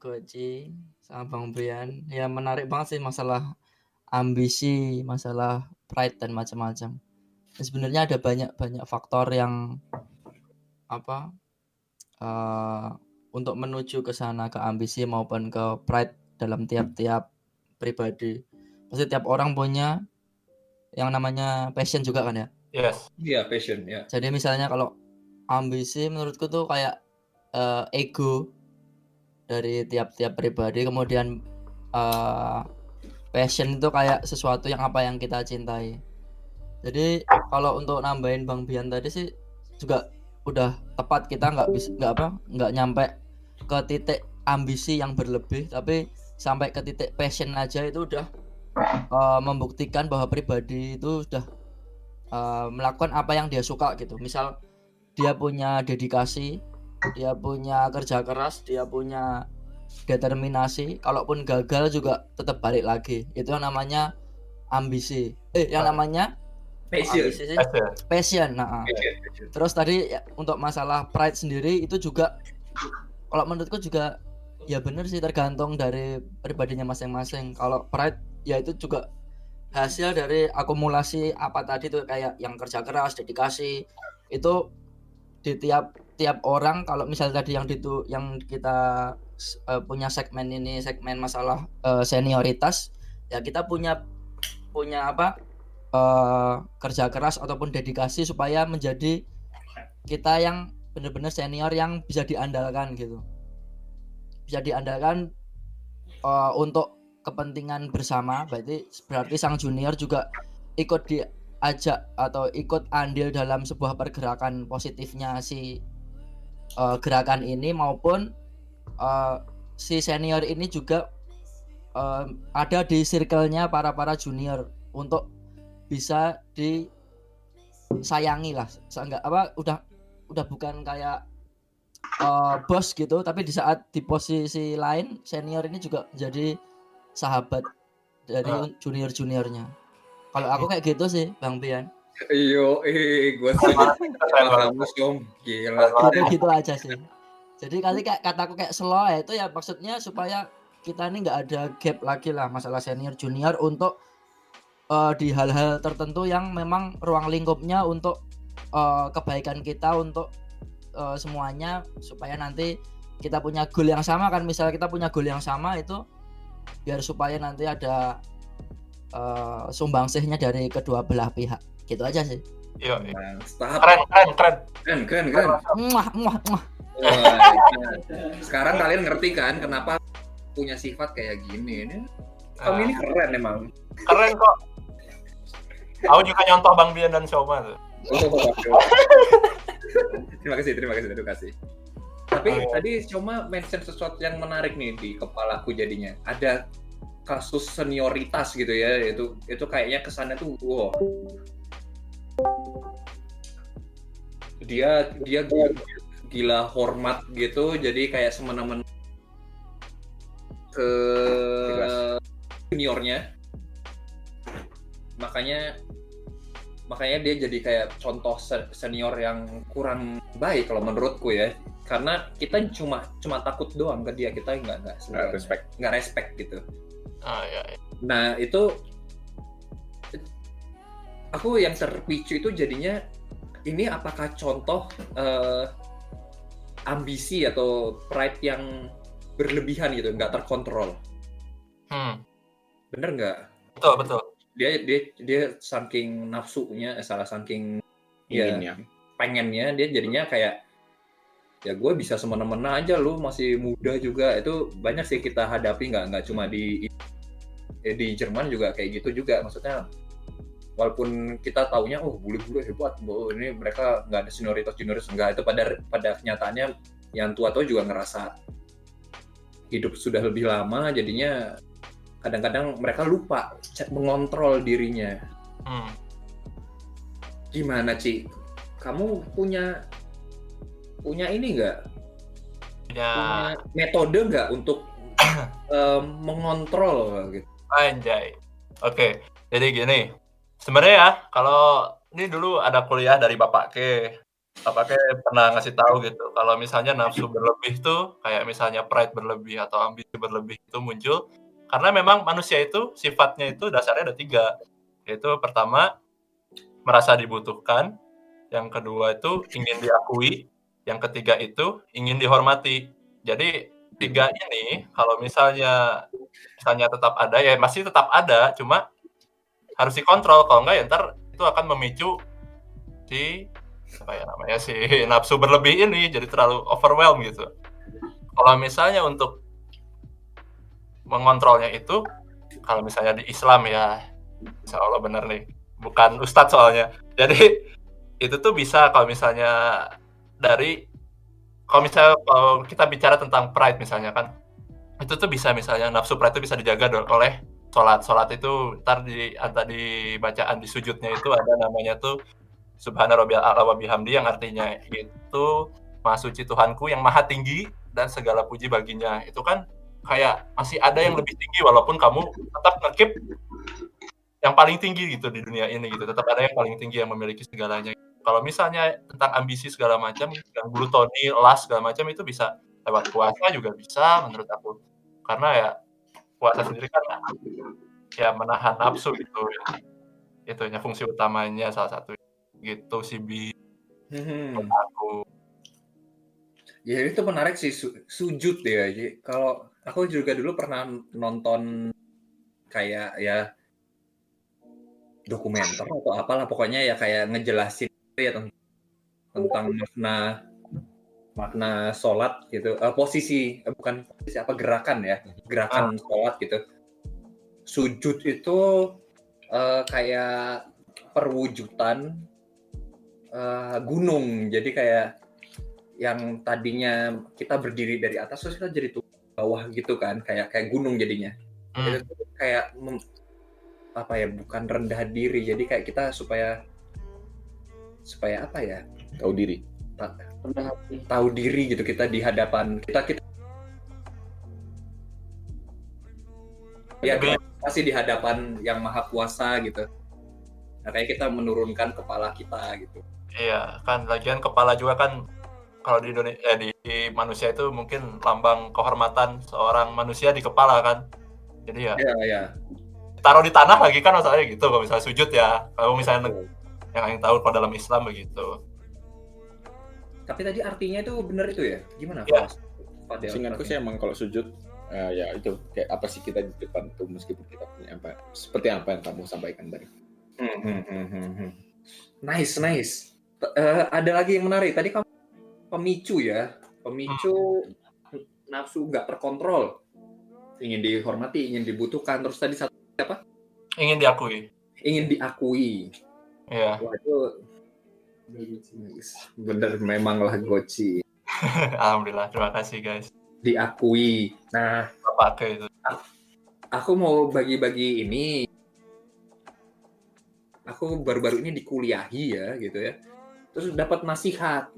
Speaker 1: Goci sama Bang Brian, ya menarik banget sih masalah ambisi, masalah pride dan macam-macam. Sebenarnya ada banyak-banyak faktor yang apa eh, untuk menuju ke sana ke ambisi maupun ke pride dalam tiap-tiap pribadi. Pasti tiap orang punya yang namanya passion juga kan ya.
Speaker 3: yes
Speaker 2: Iya, passion ya.
Speaker 1: Jadi misalnya kalau ambisi menurutku tuh kayak eh, ego dari tiap-tiap pribadi, kemudian eh, passion itu kayak sesuatu yang apa yang kita cintai. Jadi kalau untuk nambahin Bang Bian tadi sih juga udah tepat kita nggak bisa nggak apa nggak nyampe ke titik ambisi yang berlebih, tapi sampai ke titik passion aja itu udah eh, membuktikan bahwa pribadi itu sudah eh, melakukan apa yang dia suka gitu. Misal dia punya dedikasi, dia punya kerja keras, dia punya determinasi. Kalaupun gagal juga tetap balik lagi. Itu yang namanya ambisi. Eh, yang namanya
Speaker 2: Passion.
Speaker 1: ambisi sih?
Speaker 3: Passion.
Speaker 1: passion. Nah, ah.
Speaker 2: Passion.
Speaker 1: Terus tadi ya, untuk masalah pride sendiri itu juga kalau menurutku juga ya bener sih tergantung dari pribadinya masing-masing. Kalau pride ya itu juga hasil dari akumulasi apa tadi tuh kayak yang kerja keras, dedikasi itu di tiap tiap orang kalau misalnya tadi yang ditu yang kita eh, punya segmen ini segmen masalah eh, senioritas ya kita punya punya apa eh, kerja keras ataupun dedikasi supaya menjadi kita yang benar-benar senior yang bisa diandalkan gitu. Bisa diandalkan eh, untuk kepentingan bersama. Berarti berarti sang junior juga ikut diajak atau ikut andil dalam sebuah pergerakan positifnya si eh, gerakan ini maupun eh, si senior ini juga eh, ada di circle-nya para para junior untuk bisa di sayangi lah. Seenggak apa udah udah bukan kayak eh, bos gitu tapi di saat di posisi lain senior ini juga jadi sahabat dari
Speaker 3: Ah.
Speaker 1: junior juniornya kalau aku kayak gitu sih bang Pian
Speaker 2: Iyo, eh, gue Som. Gila.
Speaker 1: gitu gitu aja sih jadi kali kayak kataku kayak slow ya itu ya maksudnya supaya kita ini nggak ada gap lagi lah masalah senior junior untuk eh, di hal-hal tertentu yang memang ruang lingkupnya untuk eh, kebaikan kita untuk eh, semuanya supaya nanti kita punya goal yang sama kan misalnya kita punya goal yang sama itu biar supaya nanti ada eh, sumbangsihnya dari kedua belah pihak gitu aja sih
Speaker 3: Iya.
Speaker 2: Mantap.
Speaker 3: Keren, keren, keren.
Speaker 2: Keren, keren, keren.
Speaker 1: muah muah muah
Speaker 2: Wah, Sekarang kalian ngerti kan kenapa punya sifat kayak gini? Ini kamu ini keren emang.
Speaker 3: Keren kok. Aku juga nyontoh Bang Bian dan Syoma tuh.
Speaker 2: Terima kasih, terima kasih, terima kasih. Tapi
Speaker 3: Oh,
Speaker 2: tadi cuma mention sesuatu yang menarik nih di kepalaku jadinya. Ada kasus senioritas gitu ya, itu itu kayaknya kesannya tuh wow. Dia dia gila, gila hormat gitu, jadi kayak semena-mena ke juniornya. Makanya makanya dia jadi kayak contoh se- senior yang kurang baik kalau menurutku ya karena kita cuma cuma takut doang ke dia kita nggak nggak sebenarnya
Speaker 4: respect.
Speaker 2: nggak respect gitu
Speaker 3: Ah, iya, iya.
Speaker 2: nah itu aku yang terpicu itu jadinya ini apakah contoh eh, ambisi atau pride yang berlebihan gitu nggak terkontrol
Speaker 3: Hmm,
Speaker 2: bener nggak
Speaker 3: betul, betul.
Speaker 2: Dia dia dia saking nafsunya eh, salah saking ya
Speaker 4: Inginnya.
Speaker 2: pengennya dia jadinya kayak ya gue bisa semena-mena aja lu masih muda juga. Itu banyak sih kita hadapi nggak nggak cuma di eh, di Jerman juga kayak gitu juga. Maksudnya walaupun kita taunya oh bule-bule hebat oh ini mereka nggak ada senioritas junioritas. Enggak itu pada pada kenyataannya yang tua-tua juga ngerasa hidup sudah lebih lama jadinya kadang-kadang mereka lupa mengontrol dirinya
Speaker 3: Hmm.
Speaker 2: gimana Ci? Kamu punya punya ini nggak?
Speaker 3: Punya
Speaker 2: Punya metode nggak untuk em, mengontrol gitu?
Speaker 3: anjay. Oke, jadi gini. Sebenarnya ya, kalau ini dulu ada kuliah dari Bapak Ke. Bapak Ke pernah ngasih tahu gitu, kalau misalnya nafsu berlebih tuh, kayak misalnya pride berlebih atau ambisi berlebih itu muncul, karena memang manusia itu sifatnya itu dasarnya ada tiga. Yaitu pertama, merasa dibutuhkan. Yang kedua itu ingin diakui. Yang ketiga itu ingin dihormati. Jadi tiga ini kalau misalnya misalnya tetap ada ya masih tetap ada cuma harus dikontrol kalau enggak ya ntar itu akan memicu si apa ya namanya si nafsu berlebih ini jadi terlalu overwhelm gitu kalau misalnya untuk mengontrolnya itu kalau misalnya di Islam ya insya Allah benar nih. Bukan ustadz soalnya. Jadi itu tuh bisa kalau misalnya dari kalau misalnya kalau kita bicara tentang pride misalnya kan itu tuh bisa misalnya nafsu pride itu bisa dijaga oleh sholat. Sholat itu ntar di antara di bacaan di sujudnya itu ada namanya tuh subhana rabbiyal a'la wa bihamdi yang artinya itu maha suci Tuhanku yang maha tinggi dan segala puji baginya. Itu kan kayak masih ada yang lebih tinggi walaupun kamu tetap ngekip yang paling tinggi gitu di dunia ini gitu. Tetap ada yang paling tinggi yang memiliki segalanya. Kalau misalnya tentang ambisi segala macam yang glutoni las segala macam itu bisa lewat puasa juga bisa menurut aku. Karena ya puasa sendiri kan ya menahan nafsu gitu. Itu ya fungsi utamanya salah satu gitu sih bi.
Speaker 2: Hmm.
Speaker 3: aku.
Speaker 2: Ya itu menarik sih su- sujud ya. Kalau aku juga dulu pernah nonton kayak ya dokumenter atau apalah pokoknya ya kayak ngejelasin ya tentang, tentang makna makna sholat gitu. Eh, posisi eh, bukan posisi apa gerakan ya gerakan sholat gitu. Sujud itu eh, kayak perwujudan eh, gunung. Jadi kayak yang tadinya kita berdiri dari atas terus kita jadi tuh bawah gitu kan kayak kayak gunung jadinya.
Speaker 3: Hmm.
Speaker 2: itu kayak mem- apa ya bukan rendah diri. Jadi kayak kita supaya supaya apa ya?
Speaker 4: Tahu diri.
Speaker 2: Ta- tahu diri gitu kita di hadapan kita kita ya pasti di hadapan yang maha kuasa gitu. Makanya kita menurunkan kepala kita gitu.
Speaker 3: Iya, kan lagian kepala juga kan kalau di Indonesia eh, di, di manusia itu mungkin lambang kehormatan seorang manusia di kepala kan. Jadi ya
Speaker 2: ya ya
Speaker 3: taruh di tanah lagi kan masalahnya gitu kalau misalnya sujud ya. Kalau misalnya yang yang tahu kalau dalam Islam begitu.
Speaker 2: tapi tadi artinya itu benar itu ya gimana. Mas? Fadel,
Speaker 4: seingatku sih emang kalau sujud eh, ya itu kayak apa sih kita di depan tuh meskipun kita punya apa seperti apa yang kamu sampaikan tadi
Speaker 2: Hmm, hmm. Nice, nice. T- eh, ada lagi yang menarik. Tadi kamu pemicu ya, pemicu nafsu nggak terkontrol, ingin dihormati, ingin dibutuhkan. Terus tadi satu
Speaker 3: Ingin diakui.
Speaker 2: ingin diakui.
Speaker 3: Iya.
Speaker 2: Wah itu bener memang lah goci.
Speaker 3: Alhamdulillah. Terima kasih guys.
Speaker 2: Diakui. Nah,
Speaker 3: pakai itu.
Speaker 2: aku mau bagi-bagi ini. Aku baru-baru ini dikuliahi ya gitu ya. Terus dapat nasihat.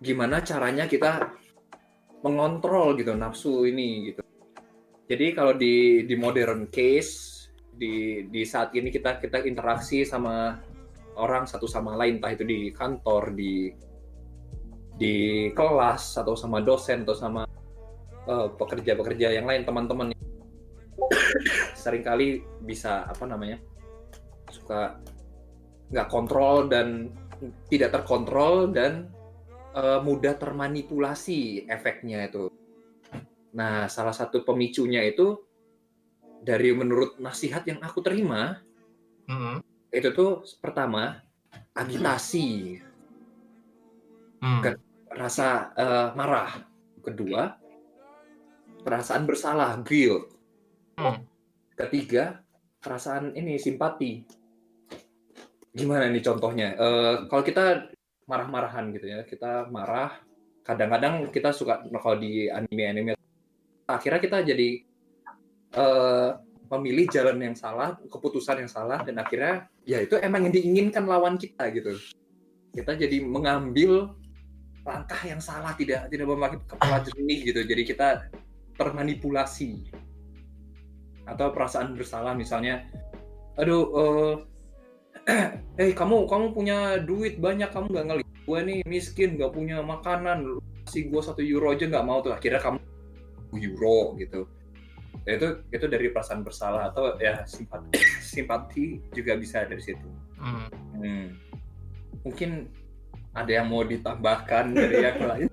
Speaker 2: Gimana caranya kita mengontrol gitu nafsu ini gitu. Jadi kalau di di modern case di di saat ini kita kita interaksi sama orang satu sama lain entah itu di kantor di di kelas atau sama dosen atau sama eh, pekerja-pekerja yang lain teman-teman sering kali bisa apa namanya suka nggak kontrol dan tidak terkontrol dan eh, mudah termanipulasi efeknya itu. Nah, salah satu pemicunya itu dari menurut nasihat yang aku terima
Speaker 3: Mm-mm.
Speaker 2: itu tuh pertama agitasi,
Speaker 3: Hmm.
Speaker 2: Ke- rasa eh, marah, kedua perasaan bersalah, guilt,
Speaker 3: Hmm.
Speaker 2: ketiga perasaan ini simpati gimana nih contohnya Eh, kalau kita marah-marahan gitu ya. Kita marah. Kadang-kadang kita suka kalau di anime-anime akhirnya kita jadi eh, memilih jalan yang salah keputusan yang salah dan akhirnya ya itu emang yang diinginkan lawan kita gitu. Kita jadi mengambil langkah yang salah tidak tidak memakai kepala jernih gitu. Jadi kita termanipulasi. Atau perasaan bersalah misalnya aduh eh hey kamu kamu punya duit banyak kamu nggak ngelihat gue nih miskin nggak punya makanan kasih gue satu euro aja nggak mau tuh akhirnya kamu euro gitu Ya, itu itu dari perasaan bersalah atau ya simpati simpati juga bisa dari situ
Speaker 3: Hmm.
Speaker 2: Hmm. mungkin ada yang mau ditambahkan dari yang lain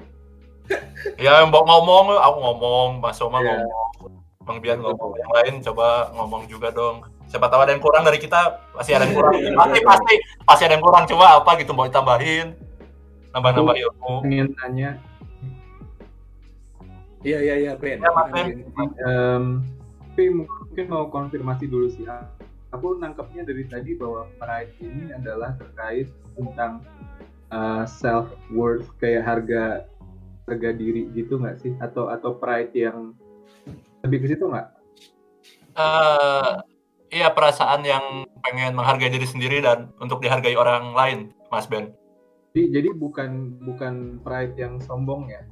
Speaker 3: Ya, mau ngomong, aku ngomong, Mas Soma
Speaker 2: Iya.
Speaker 3: ngomong, Bang Bian ngomong, yang lain coba ngomong juga dong. Siapa tahu ada yang kurang dari kita, pasti ada yang kurang. Pasti, pasti, pasti ada yang kurang. Coba apa gitu mau ditambahin, nambah-nambah ilmu.
Speaker 5: pengen tanya
Speaker 2: iya iya iya Ben
Speaker 3: Ya, Mas Ben.
Speaker 5: em, tapi mungkin mau konfirmasi dulu sih aku nangkepnya dari tadi bahwa pride ini adalah terkait tentang self worth kayak harga harga diri gitu nggak sih atau atau pride yang lebih ke situ nggak
Speaker 3: Eh, iya perasaan yang pengen menghargai diri sendiri dan untuk dihargai orang lain, Mas Ben.
Speaker 5: jadi jadi bukan bukan pride yang sombong ya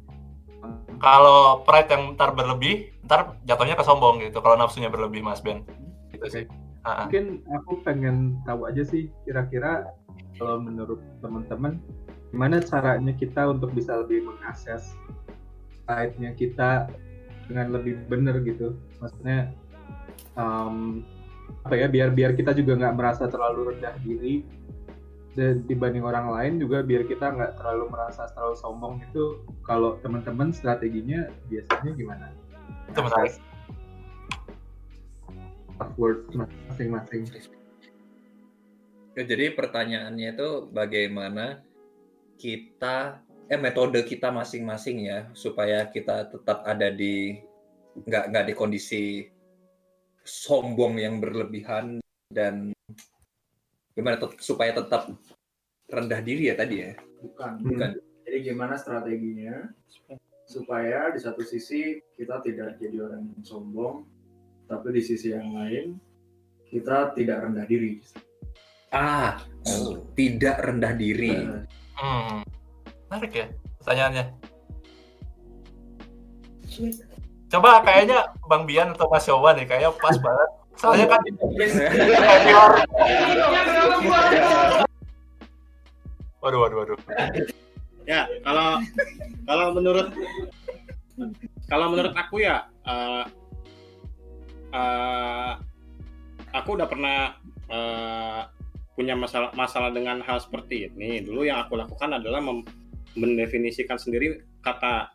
Speaker 3: Kalau pride yang ntar berlebih, ntar jatuhnya ke sombong gitu. Kalau nafsunya berlebih, Mas Ben. Gitu sih. Ah, ah.
Speaker 5: mungkin aku pengen tahu aja sih kira-kira kalau menurut teman-teman gimana caranya kita untuk bisa lebih mengakses pride-nya kita dengan lebih benar gitu maksudnya em, apa ya biar biar kita juga nggak merasa terlalu rendah diri dan dibanding orang lain juga biar kita nggak terlalu merasa terlalu sombong itu kalau teman-teman strateginya biasanya gimana?
Speaker 3: Itu menarik.
Speaker 5: Password masing-masing.
Speaker 2: Ya, jadi pertanyaannya itu bagaimana kita eh metode kita masing-masing ya supaya kita tetap ada di nggak nggak di kondisi sombong yang berlebihan dan gimana tet- supaya tetap rendah diri ya tadi ya
Speaker 6: Bukan.
Speaker 2: bukan
Speaker 6: Jadi gimana strateginya supaya di satu sisi kita tidak jadi orang yang sombong, tapi di sisi yang lain kita tidak rendah diri.
Speaker 2: Ah,
Speaker 4: Oh.
Speaker 2: tidak rendah diri.
Speaker 3: Hmm. Menarik ya pertanyaannya. Coba kayaknya Bang Bian atau Mas Yowa nih kayaknya pas banget. Soalnya kan senior. Waduh, waduh, waduh.
Speaker 7: Ya, kalau kalau menurut kalau menurut aku ya eh, eh, aku udah pernah eh, punya masalah masalah dengan hal seperti ini. Dulu yang aku lakukan adalah mem- mendefinisikan sendiri kata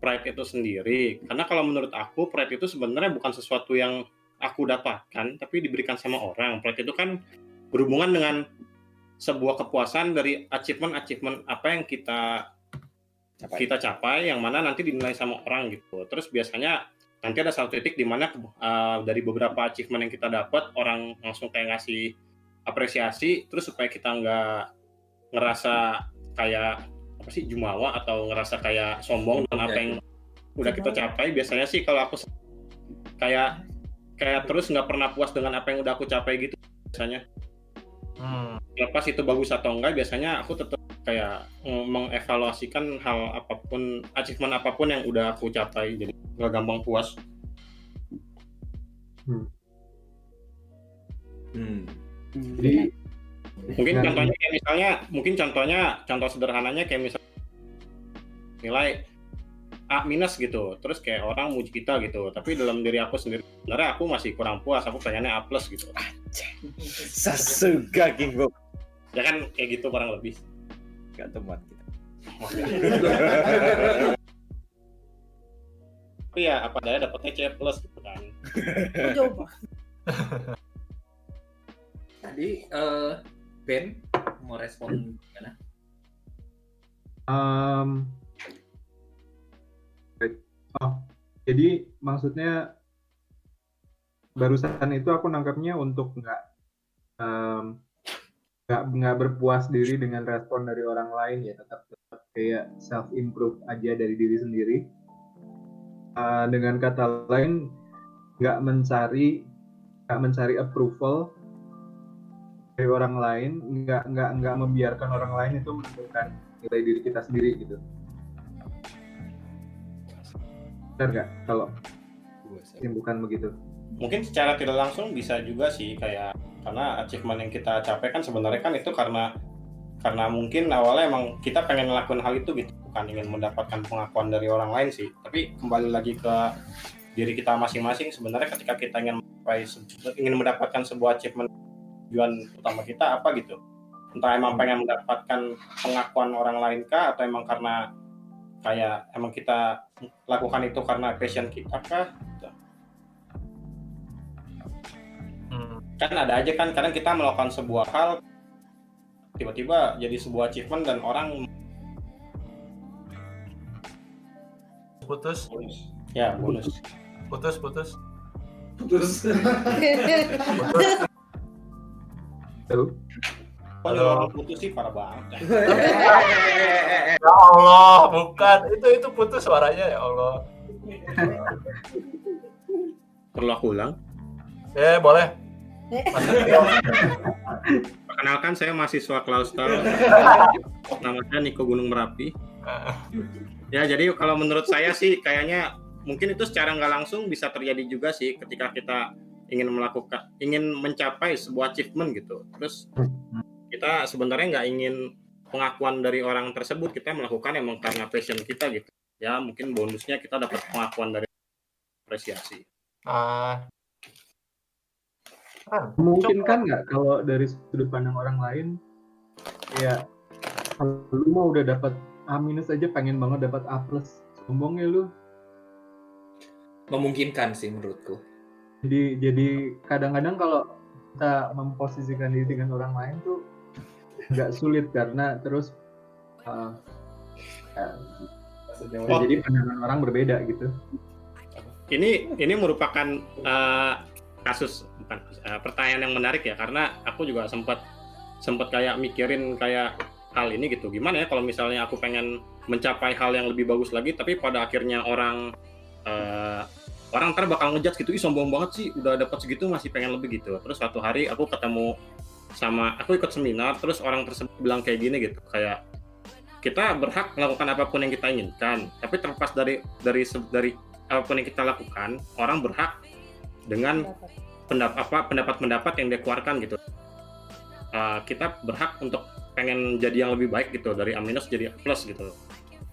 Speaker 7: pride itu sendiri. Karena kalau menurut aku pride itu sebenarnya bukan sesuatu yang aku dapatkan, tapi diberikan sama orang. Pride itu kan berhubungan dengan sebuah kepuasan dari achievement-achievement apa yang kita
Speaker 4: Capai.
Speaker 7: kita capai yang mana nanti dinilai sama orang gitu. Terus biasanya nanti ada satu titik di mana uh, dari beberapa achievement yang kita dapat orang langsung kayak ngasih apresiasi terus supaya kita nggak ngerasa kayak apa sih jumawa atau ngerasa kayak sombong dengan apa yang udah kita capai biasanya sih kalau aku kayak kayak terus nggak pernah puas dengan apa yang udah aku capai gitu biasanya.
Speaker 3: Hmm.
Speaker 7: lepas itu bagus atau enggak biasanya aku tetap kayak mengevaluasikan hal apa pun achievement apa pun yang udah aku capai jadi nggak gampang puas.
Speaker 2: Hmm.
Speaker 5: Jadi
Speaker 7: mungkin
Speaker 5: Nah,
Speaker 7: contohnya kayak misalnya mungkin contohnya contoh sederhananya kayak misalnya nilai A minus gitu. Terus kayak orang muji kita gitu. Tapi dalam diri aku sendiri sebenarnya aku masih kurang puas. Aku pengennya A plus gitu.
Speaker 4: Sasuga King Bob.
Speaker 7: ya kan kayak gitu kurang lebih.
Speaker 4: Gak teman kita.
Speaker 7: tapi ya apa daya dapetnya C plus gitu kan.
Speaker 8: Coba.
Speaker 2: Tadi eh, Ben mau respon gimana?
Speaker 5: Um, oh, jadi maksudnya barusan itu aku nangkapnya untuk nggak em, nggak nggak berpuas diri dengan respon dari orang lain ya tetap tetap kayak self improve aja dari diri sendiri Eh, dengan kata lain nggak mencari nggak mencari approval dari orang lain nggak nggak nggak membiarkan orang lain itu menentukan nilai diri kita sendiri gitu. Benar nggak? Kalau bukan begitu.
Speaker 7: Mungkin secara tidak langsung bisa juga sih kayak karena achievement yang kita capai kan sebenarnya kan itu karena karena mungkin awalnya emang kita pengen ngelakuin hal itu gitu. Bukan ingin mendapatkan pengakuan dari orang lain sih. Tapi kembali lagi ke diri kita masing-masing sebenarnya ketika kita ingin mencapai ingin mendapatkan sebuah achievement tujuan utama kita apa gitu? Entah emang pengen mendapatkan pengakuan orang lain kah atau emang karena kayak emang kita lakukan itu karena passion kita kah?
Speaker 3: Hmm.
Speaker 7: kan ada aja kan kadang kita melakukan sebuah hal tiba-tiba jadi sebuah achievement dan orang
Speaker 3: Putus,
Speaker 7: ya bonus.
Speaker 3: Putus, putus.
Speaker 6: Putus.
Speaker 7: kalau
Speaker 3: Halo.
Speaker 7: orang putus sih parah banget ya.
Speaker 3: Allah, bukan. Itu itu putus suaranya ya Allah.
Speaker 7: perlu aku ulang
Speaker 3: Eh, boleh.
Speaker 7: perkenalkan saya mahasiswa Klaustel nama saya Niko Gunung Merapi ya jadi kalau menurut saya sih kayaknya mungkin itu secara nggak langsung bisa terjadi juga sih ketika kita ingin melakukan ingin mencapai sebuah achievement gitu. Terus kita sebenarnya nggak ingin pengakuan dari orang tersebut. Kita melakukan emang karena passion kita gitu. Ya mungkin bonusnya kita dapat pengakuan dari apresiasi.
Speaker 3: Ah. Ah,
Speaker 5: memungkinkan nggak? Kalau dari sudut pandang orang lain ya kalau lu mah udah dapat A minus aja pengen banget dapat A plus. Sombong ya lu.
Speaker 2: Memungkinkan sih menurutku.
Speaker 5: Jadi jadi kadang-kadang kalau kita memposisikan diri dengan orang lain tuh nggak sulit karena terus uh, uh,
Speaker 7: Oh.
Speaker 5: jadi pandangan orang berbeda gitu
Speaker 7: ini ini merupakan eh, kasus bukan eh, pertanyaan yang menarik ya karena aku juga sempat sempat kayak mikirin kayak hal ini gitu gimana ya kalau misalnya aku pengen mencapai hal yang lebih bagus lagi tapi pada akhirnya orang eh, orang ntar bakal ngejudge gitu ih sombong banget sih udah dapat segitu masih pengen lebih gitu. Terus suatu hari aku ketemu sama aku ikut seminar terus orang tersebut bilang kayak gini gitu kayak kita berhak melakukan apa pun yang kita inginkan tapi terlepas dari dari dari apa pun yang kita lakukan orang berhak dengan pendapat apa pendapat-pendapat yang dia keluarkan gitu. Uh, kita berhak untuk pengen jadi yang lebih baik gitu dari A minus jadi A plus gitu.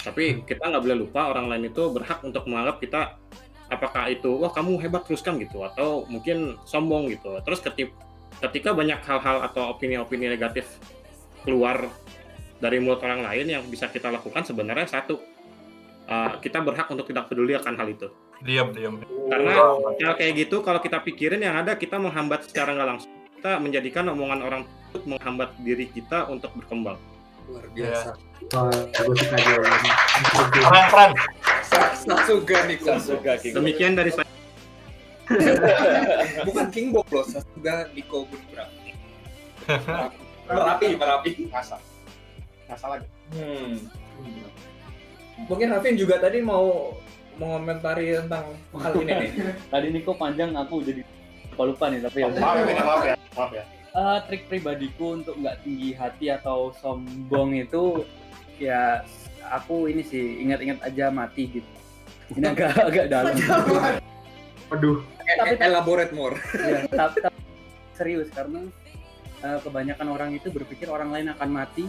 Speaker 7: Tapi kita nggak boleh lupa orang lain itu berhak untuk menganggap kita apakah itu wah kamu hebat teruskan gitu. Atau mungkin sombong gitu. Terus ketika ketika banyak hal-hal atau opini-opini negatif keluar dari mulut orang lain yang bisa kita lakukan sebenarnya satu uh, kita berhak untuk tidak peduli akan hal itu.
Speaker 3: Diam diam.
Speaker 7: Karena hal kayak gitu kalau kita pikirin yang ada kita menghambat secara nggak langsung. Kita menjadikan omongan orang tersebut menghambat diri kita untuk berkembang
Speaker 2: luar biasa
Speaker 5: Oh, gue suka jawabannya.
Speaker 3: keren keren
Speaker 2: Sa- Sasuga nih.
Speaker 4: Sasuga King.
Speaker 7: demikian dari saya
Speaker 2: bukan King Bob loh Sasuga Niko Bunbra merapi merapi
Speaker 7: ngasal ngasal lagi
Speaker 2: hmm. mungkin Hafin juga tadi mau mengomentari tentang hal ini nih
Speaker 8: Tadi Niko panjang aku jadi lupa lupa nih tapi ya.
Speaker 7: maaf ya maaf ya maaf ya
Speaker 8: Eh, trik pribadiku untuk nggak tinggi hati atau sombong itu ya aku ini sih ingat-ingat aja mati gitu. Ini agak agak dalam.
Speaker 5: Waduh,
Speaker 8: Tapi-
Speaker 2: elaborate more
Speaker 8: ya, tapi, tapi serius karena eh, kebanyakan orang itu berpikir orang lain akan mati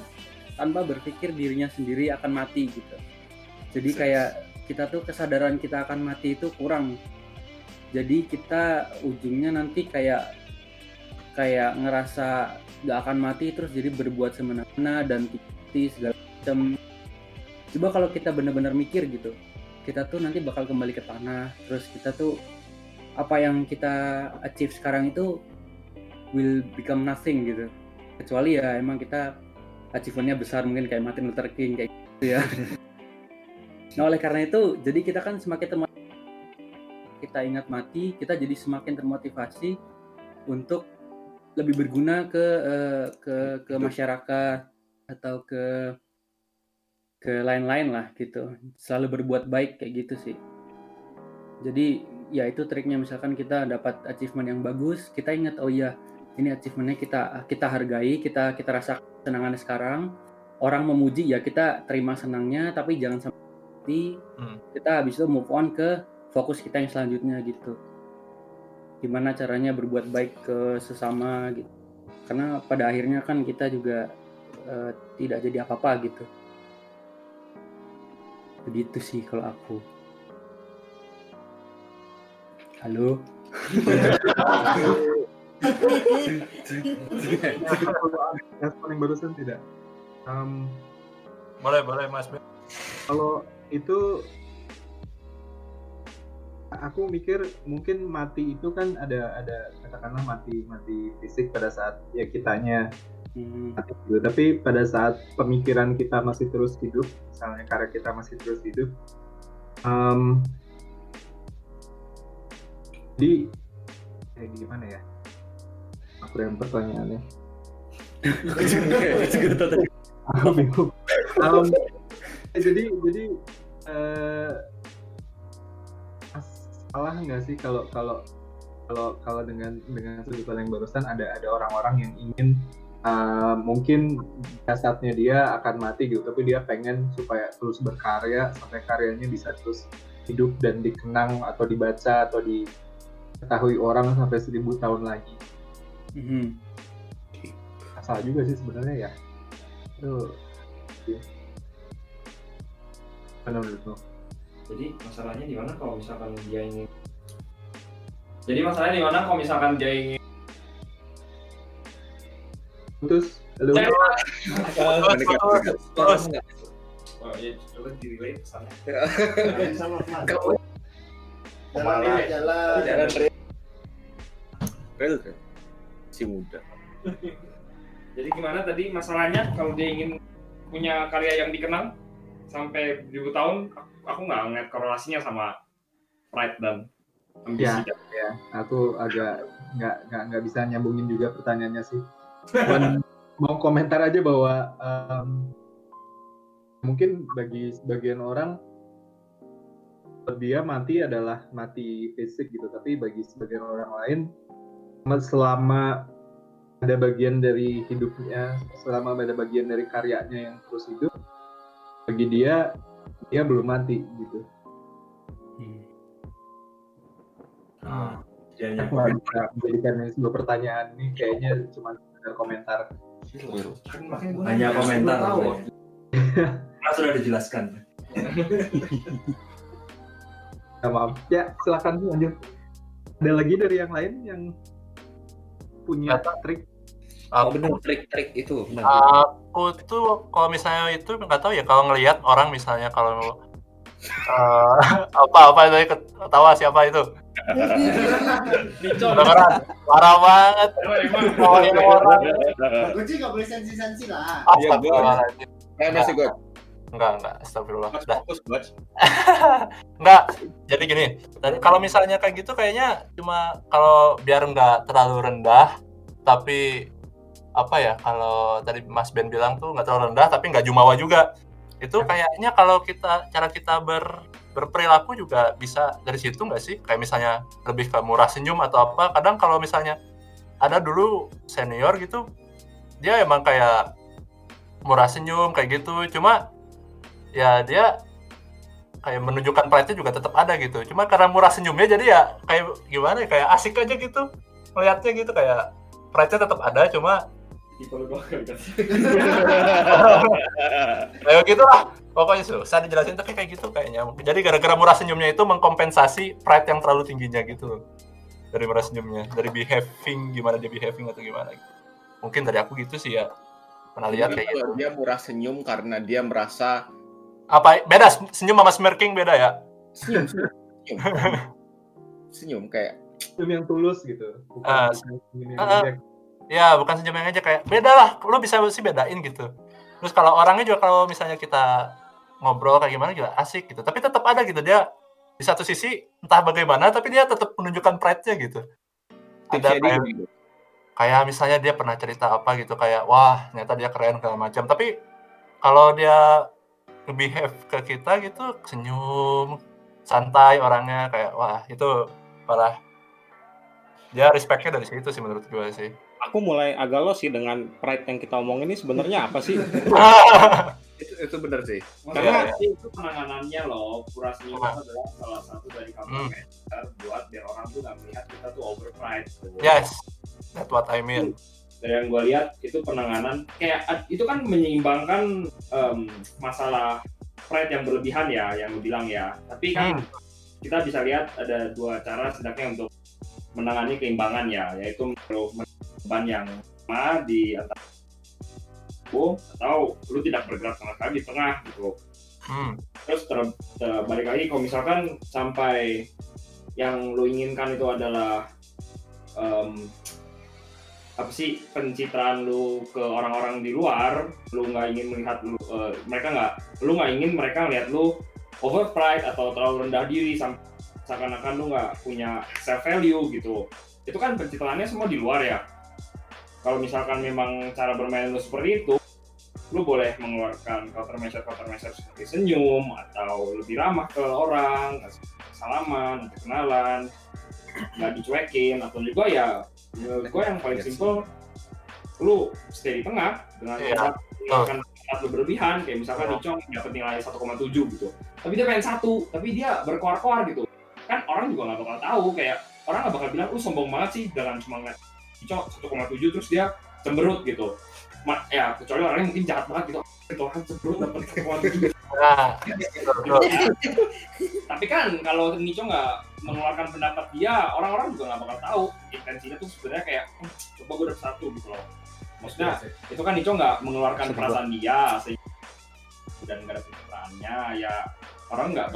Speaker 8: tanpa berpikir dirinya sendiri akan mati gitu. Jadi kayak kita tuh kesadaran kita akan mati itu kurang. Jadi kita ujungnya nanti kayak kayak ngerasa nggak akan mati terus jadi berbuat semena-mena dan titi segala macam. Coba kalau kita benar-benar mikir gitu, kita tuh nanti bakal kembali ke tanah, terus kita tuh apa yang kita achieve sekarang itu will become nothing gitu. Kecuali ya emang kita achievementnya besar mungkin kayak Martin Luther King kayak gitu ya. Nah oleh karena itu jadi kita kan semakin kita ingat mati kita jadi semakin termotivasi untuk lebih berguna ke eh, ke ke masyarakat atau ke ke lain-lain lah gitu. Selalu berbuat baik kayak gitu sih. Jadi ya itu triknya. Misalkan kita dapat achievement yang bagus kita ingat oh iya ini achievementnya kita kita hargai kita kita rasa senangannya sekarang. Orang memuji ya kita terima senangnya tapi jangan sampai
Speaker 3: Hmm.
Speaker 8: kita habis itu move on ke fokus kita yang selanjutnya gitu gimana caranya berbuat baik ke sesama gitu. Karena pada akhirnya kan kita juga eh, tidak jadi apa-apa gitu. Begitu sih kalau aku. Halo?
Speaker 5: Respon yang barusan tidak.
Speaker 3: Boleh boleh mas
Speaker 5: kalau itu aku mikir mungkin mati itu kan ada ada katakanlah mati mati fisik pada saat ya kitanya
Speaker 8: Hmm,
Speaker 5: mati gitu. Tapi pada saat pemikiran kita masih terus hidup, misalnya karya kita masih terus hidup, em, jadi kayak gimana ya? Aku yang pertanyaannya. Aku bingung. Em, jadi jadi eh, salah nggak sih kalau kalau kalau kalau dengan dengan sudut pandang yang barusan ada ada orang-orang yang ingin uh, mungkin jasadnya dia akan mati gitu tapi dia pengen supaya terus berkarya sampai karyanya bisa terus hidup dan dikenang atau dibaca atau diketahui orang sampai seribu tahun lagi
Speaker 8: mhm.
Speaker 5: salah juga sih sebenarnya ya itu ya.
Speaker 6: Jadi masalahnya di mana kalau misalkan dia ingin Jadi masalahnya di mana kalau misalkan dia ingin
Speaker 5: putus.
Speaker 2: Enggak?
Speaker 6: Oh, ya, coba di pesannya.
Speaker 2: Kamu
Speaker 7: Jalan,
Speaker 6: jalan.
Speaker 2: jalan re-
Speaker 4: Real? Si muda.
Speaker 6: Jadi gimana tadi masalahnya kalau dia ingin punya karya yang dikenang sampai ribu tahun, aku- nggak ngeliat korelasinya sama pride dan ambisi.
Speaker 5: ya aku agak nggak nggak nggak bisa nyambungin juga pertanyaannya sih. Cuman mau komentar aja bahwa em, mungkin bagi sebagian orang dia mati adalah mati fisik gitu. Tapi bagi sebagian orang lain selama ada bagian dari hidupnya selama ada bagian dari karyanya yang terus hidup bagi dia dia belum mati gitu.
Speaker 6: Ah, ya,
Speaker 5: aku nggak bisa menjadikan ini sebuah pertanyaan. Nih kayaknya cuma sekedar komentar.
Speaker 6: Hanya komentar. Karena sudah dijelaskan.
Speaker 5: Ya, maaf. Ya silakan lanjut. Ada lagi dari yang lain yang punya trik
Speaker 2: Oh bener trik-trik itu. bener.
Speaker 3: Aku tuh kalau misalnya itu nggak tahu ya kalau ngelihat orang misalnya kalau eh, apa apa tadi ketawa siapa itu? Kedengeran parah banget. Bawain orang.
Speaker 9: Nggak boleh sensi-sensi lah.
Speaker 4: Iya,
Speaker 3: Astagfirullahaladzim.
Speaker 4: Eh masih gue.
Speaker 3: Enggak, enggak, astagfirullah. Dah. Enggak. Jadi gini, tadi kalau misalnya kayak gitu kayaknya cuma kalau biar nggak terlalu rendah, tapi apa ya kalau tadi Mas Ben bilang tuh nggak terlalu rendah tapi nggak jumawa juga. Itu kayaknya kalau kita cara kita ber berperilaku juga bisa dari situ nggak sih? Kayak misalnya lebih ke murah senyum atau apa. Kadang kalau misalnya ada dulu senior gitu, dia emang kayak murah senyum kayak gitu. Cuma ya dia kayak menunjukkan pride-nya juga tetap ada gitu. Cuma karena murah senyumnya jadi ya kayak gimana ya kayak asik aja gitu. Melihatnya gitu kayak pride-nya tetap ada cuma kayak gitu lah. Pokoknya susah dijelasin tapi kayak gitu kayaknya. Jadi gara-gara murah senyumnya itu mengkompensasi pride yang terlalu tingginya gitu. Dari murah senyumnya, dari behaving gimana dia behaving atau gimana gitu. Mungkin dari aku gitu sih ya. Pernah lihat kayak gitu.
Speaker 4: dia murah senyum karena dia merasa
Speaker 3: Apa beda senyum sama smirking beda ya?
Speaker 4: senyum senyum senyum, senyum kayak
Speaker 5: film yang tulus gitu bukan bukan ini yang ngejek.
Speaker 3: Ya, bukan senyum yang aja kayak beda lah. Lu bisa sih bedain gitu. Terus kalau orangnya juga kalau misalnya kita ngobrol kayak gimana juga asik gitu. Tapi tetap ada gitu dia di satu sisi entah bagaimana tapi dia tetap menunjukkan pride-nya gitu. Ada
Speaker 4: dia
Speaker 3: kayak,
Speaker 4: gitu.
Speaker 3: kayak misalnya dia pernah cerita apa gitu kayak wah ternyata dia keren segala macam. Tapi kalau dia behave ke kita gitu senyum santai orangnya kayak wah itu parah. Dia respect-nya dari situ sih menurut gue sih.
Speaker 7: Aku mulai agak lo sih dengan pride yang kita omongin ini sebenarnya apa sih
Speaker 2: Itu, itu bener sih.
Speaker 6: Karena
Speaker 3: Iya,
Speaker 6: itu penanganannya loh, pura senyum itu adalah salah satu dari
Speaker 3: Hmm.
Speaker 6: counter measure buat biar orang tuh nggak melihat kita tuh over pride.
Speaker 3: yes, that's what I mean.
Speaker 6: Dari yang gue lihat itu penanganan kayak ad- itu kan menyeimbangkan em, masalah pride yang berlebihan ya, yang lu bilang ya. Tapi kan
Speaker 3: Hmm.
Speaker 6: kita bisa lihat ada dua cara setidaknya untuk menangani keimbangan ya, yaitu beban yang sama di atas tubuh atau lu tidak bergerak sama sekali di tengah gitu.
Speaker 3: Hmm.
Speaker 6: terus ter- ter- balik lagi kalau misalkan sampai yang lo inginkan itu adalah em, apa sih pencitraan lu ke orang-orang di luar lu nggak ingin melihat lu eh, mereka nggak lu nggak ingin mereka lihat lu over pride atau terlalu rendah diri sampai seakan-akan lu nggak punya self value gitu itu kan pencitraannya semua di luar ya kalau misalkan memang cara bermain lu seperti itu lu boleh mengeluarkan countermeasure countermeasure seperti senyum atau lebih ramah ke orang salaman kenalan nggak dicuekin atau juga ya menurut gue yang paling simple lu stay di tengah dengan cara mengeluarkan kata lu berlebihan kayak misalkan
Speaker 3: Betul.
Speaker 6: Nicong dapat nilai 1,7 gitu. Tapi dia pengen satu tapi dia berkoar-koar gitu. Kan orang juga nggak bakal tahu kayak orang nggak bakal bilang lu sombong banget sih dengan cuma ngeliat Nicong 1,7 terus dia cemberut gitu. Ma- ya kecuali orangnya mungkin jahat banget gitu. Itu orang cemberut dapat 1,7
Speaker 3: Nah,
Speaker 6: tapi kan kalau Nico nggak mengeluarkan pendapat dia orang-orang juga nggak bakal tahu intensinya tuh sebenarnya kayak "Hmm, coba gue dapet satu gitu loh. Maksudnya itu kan Nico nggak mengeluarkan perasaan dia dan nggak ada pencitraannya ya orang nggak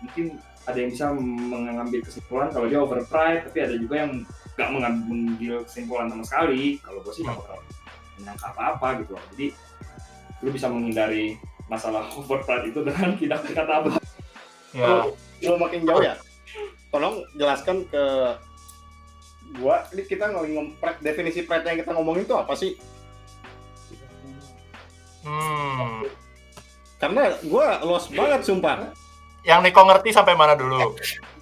Speaker 6: mungkin ada yang bisa mengambil kesimpulan kalau dia over pride tapi ada juga yang nggak mengambil kesimpulan sama sekali. Kalau gue sih nggak bakal menyangka apa-apa gitu loh. Jadi lu bisa menghindari masalah over pride itu dengan tidak berkata apa.
Speaker 3: Ya,
Speaker 7: lo makin jauh ya tolong jelaskan ke gua. Ini kita ngomong definisi pride yang kita ngomongin itu apa sih?
Speaker 3: Hmm.
Speaker 7: karena gua los banget sumpah.
Speaker 3: Yang Niko ngerti sampai mana dulu?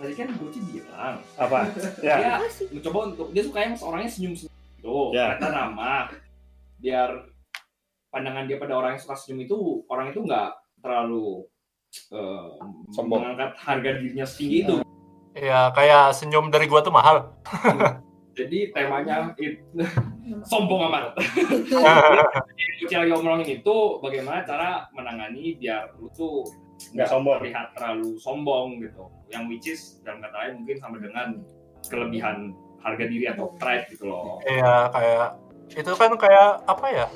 Speaker 6: tadi kan Goci bilang
Speaker 7: Apa? Ya.
Speaker 6: dia mencoba untuk dia suka yang orangnya senyum senyum itu
Speaker 7: Ya.
Speaker 6: kata nama biar pandangan dia pada orang yang suka senyum itu orang itu nggak terlalu eh,
Speaker 4: Sombong.
Speaker 6: mengangkat harga dirinya setinggi itu
Speaker 3: Ya kayak senyum dari gua tuh mahal.
Speaker 6: jadi temanya it, sombong amat Jadi, lagi ngomongin itu bagaimana cara menangani biar lu tuh
Speaker 7: Nggak sombong.
Speaker 6: terlihat terlalu sombong gitu yang which is dalam kata lain mungkin sama dengan kelebihan harga diri atau pride gitu loh
Speaker 3: Iya kayak itu kan kayak apa ya?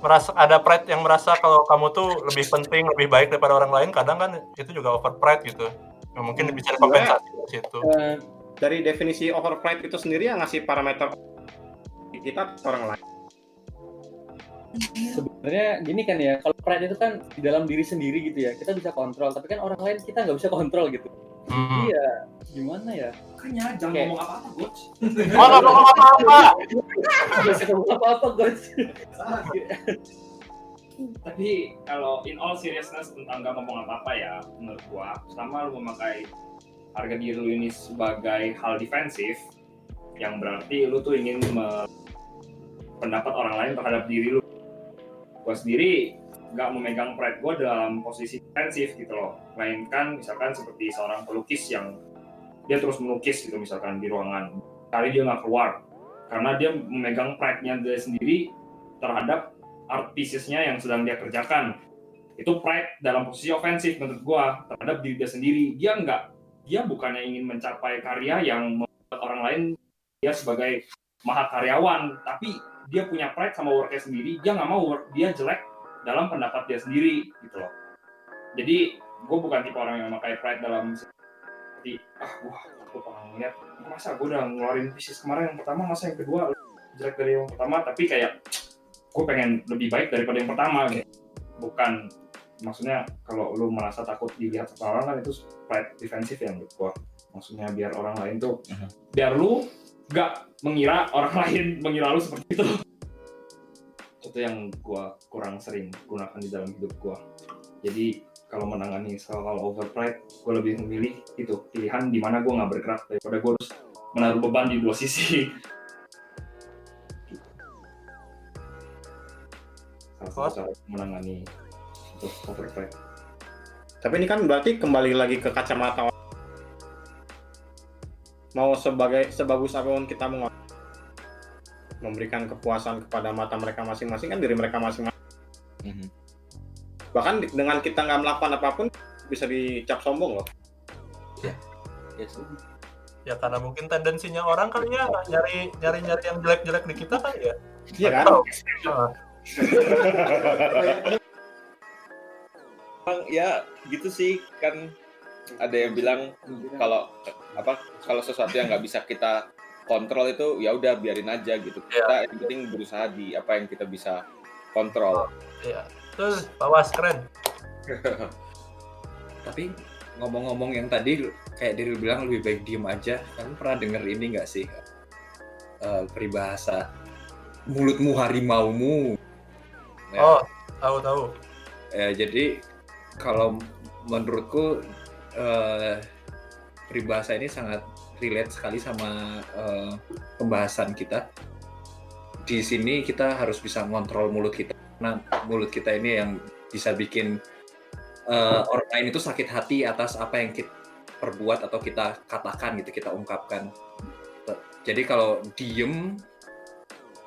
Speaker 3: Merasa ada pride yang merasa kalau kamu tuh lebih penting, lebih baik daripada orang lain. Kadang kan itu juga over pride gitu. Mungkin bisa dikompensasi dari situ.
Speaker 8: Eh,
Speaker 7: Dari definisi overpride itu sendiri yang ngasih parameter kita orang lain.
Speaker 8: Sebenarnya gini kan ya kalau pride itu kan di dalam diri sendiri gitu ya kita bisa kontrol tapi kan orang lain kita nggak bisa kontrol gitu
Speaker 3: Hmm.
Speaker 8: iya gimana ya
Speaker 6: makanya jangan
Speaker 8: Oke.
Speaker 6: ngomong apa-apa Goch
Speaker 3: Oh nggak mau apa-apa.
Speaker 8: nggak bisa ngomong apa-apa guys
Speaker 6: tapi kalau in all seriousness tentang gak ngomong apa-apa ya menurut gua selama lu memakai harga diri lu ini sebagai hal defensif yang berarti lu tuh ingin me- pendapat orang lain terhadap diri lu gua sendiri nggak memegang pride gua dalam posisi defensif gitu loh. Melainkan misalkan seperti seorang pelukis yang dia terus melukis gitu misalkan di ruangan. Kali dia nggak keluar. Karena dia memegang pride-nya dia sendiri terhadap art pieces-nya yang sedang dia kerjakan. Itu pride dalam posisi ofensif menurut gua terhadap diri dia sendiri. Dia nggak dia bukannya ingin mencapai karya yang membuat orang lain dia sebagai mahakaryawan tapi dia punya pride sama worknya sendiri dia nggak mau work dia jelek dalam pendapat dia sendiri gitu loh. Jadi gue bukan tipe orang yang memakai pride dalam seperti ah wah aku pernah ngeliat masa gue udah ngeluarin pieces kemarin yang pertama masa yang kedua jelek dari yang pertama? Tapi kayak gue pengen lebih baik daripada yang pertama gitu. bukan maksudnya kalau lu merasa takut dilihat sama orang kan itu pride defensif ya menurut gue maksudnya biar orang lain tuh biar lu gak mengira orang lain mengira lu seperti itu. Itu yang gue kurang sering gunakan di dalam hidup gue jadi kalau menangani soal over pride gue lebih memilih itu pilihan di mana gue nggak bergerak daripada gue harus menaruh beban di dua sisi. Salah satu cara menangani untuk over pride
Speaker 7: Tapi ini kan berarti kembali lagi ke kacamata. Mau sebagai sebagus apa pun kita mau memberikan kepuasan kepada mata mereka masing-masing kan diri mereka masing-masing.
Speaker 4: Mhm.
Speaker 7: Bahkan dengan kita nggak melakukan apa pun bisa dicap sombong loh.
Speaker 4: Yes.
Speaker 3: Ya karena mungkin tendensinya orang kali ya nyari nyari nyari yang jelek-jelek di kita kan ya.
Speaker 7: Iya kan?
Speaker 4: Emang ya gitu sih kan ada yang bilang kalau apa kalau sesuatu yang nggak bisa kita kontrol itu ya udah biarin aja gitu kita yang penting berusaha di apa yang kita bisa kontrol
Speaker 3: Iya. Tuh, bawas keren.
Speaker 2: Tapi ngomong-ngomong yang tadi kayak diri bilang lebih baik diem aja. Kamu pernah denger ini nggak sih? Eh, peribahasa mulutmu harimaumu. Ya,
Speaker 3: Oh, tahu tahu.
Speaker 2: ya, jadi kalau menurutku eh, peribahasa ini sangat relate sekali sama eh, pembahasan kita. Di sini kita harus bisa ngontrol mulut kita. Nah, mulut kita ini yang bisa bikin eh, orang lain itu sakit hati atas apa yang kita perbuat atau kita katakan gitu, kita ungkapkan. Jadi kalau diem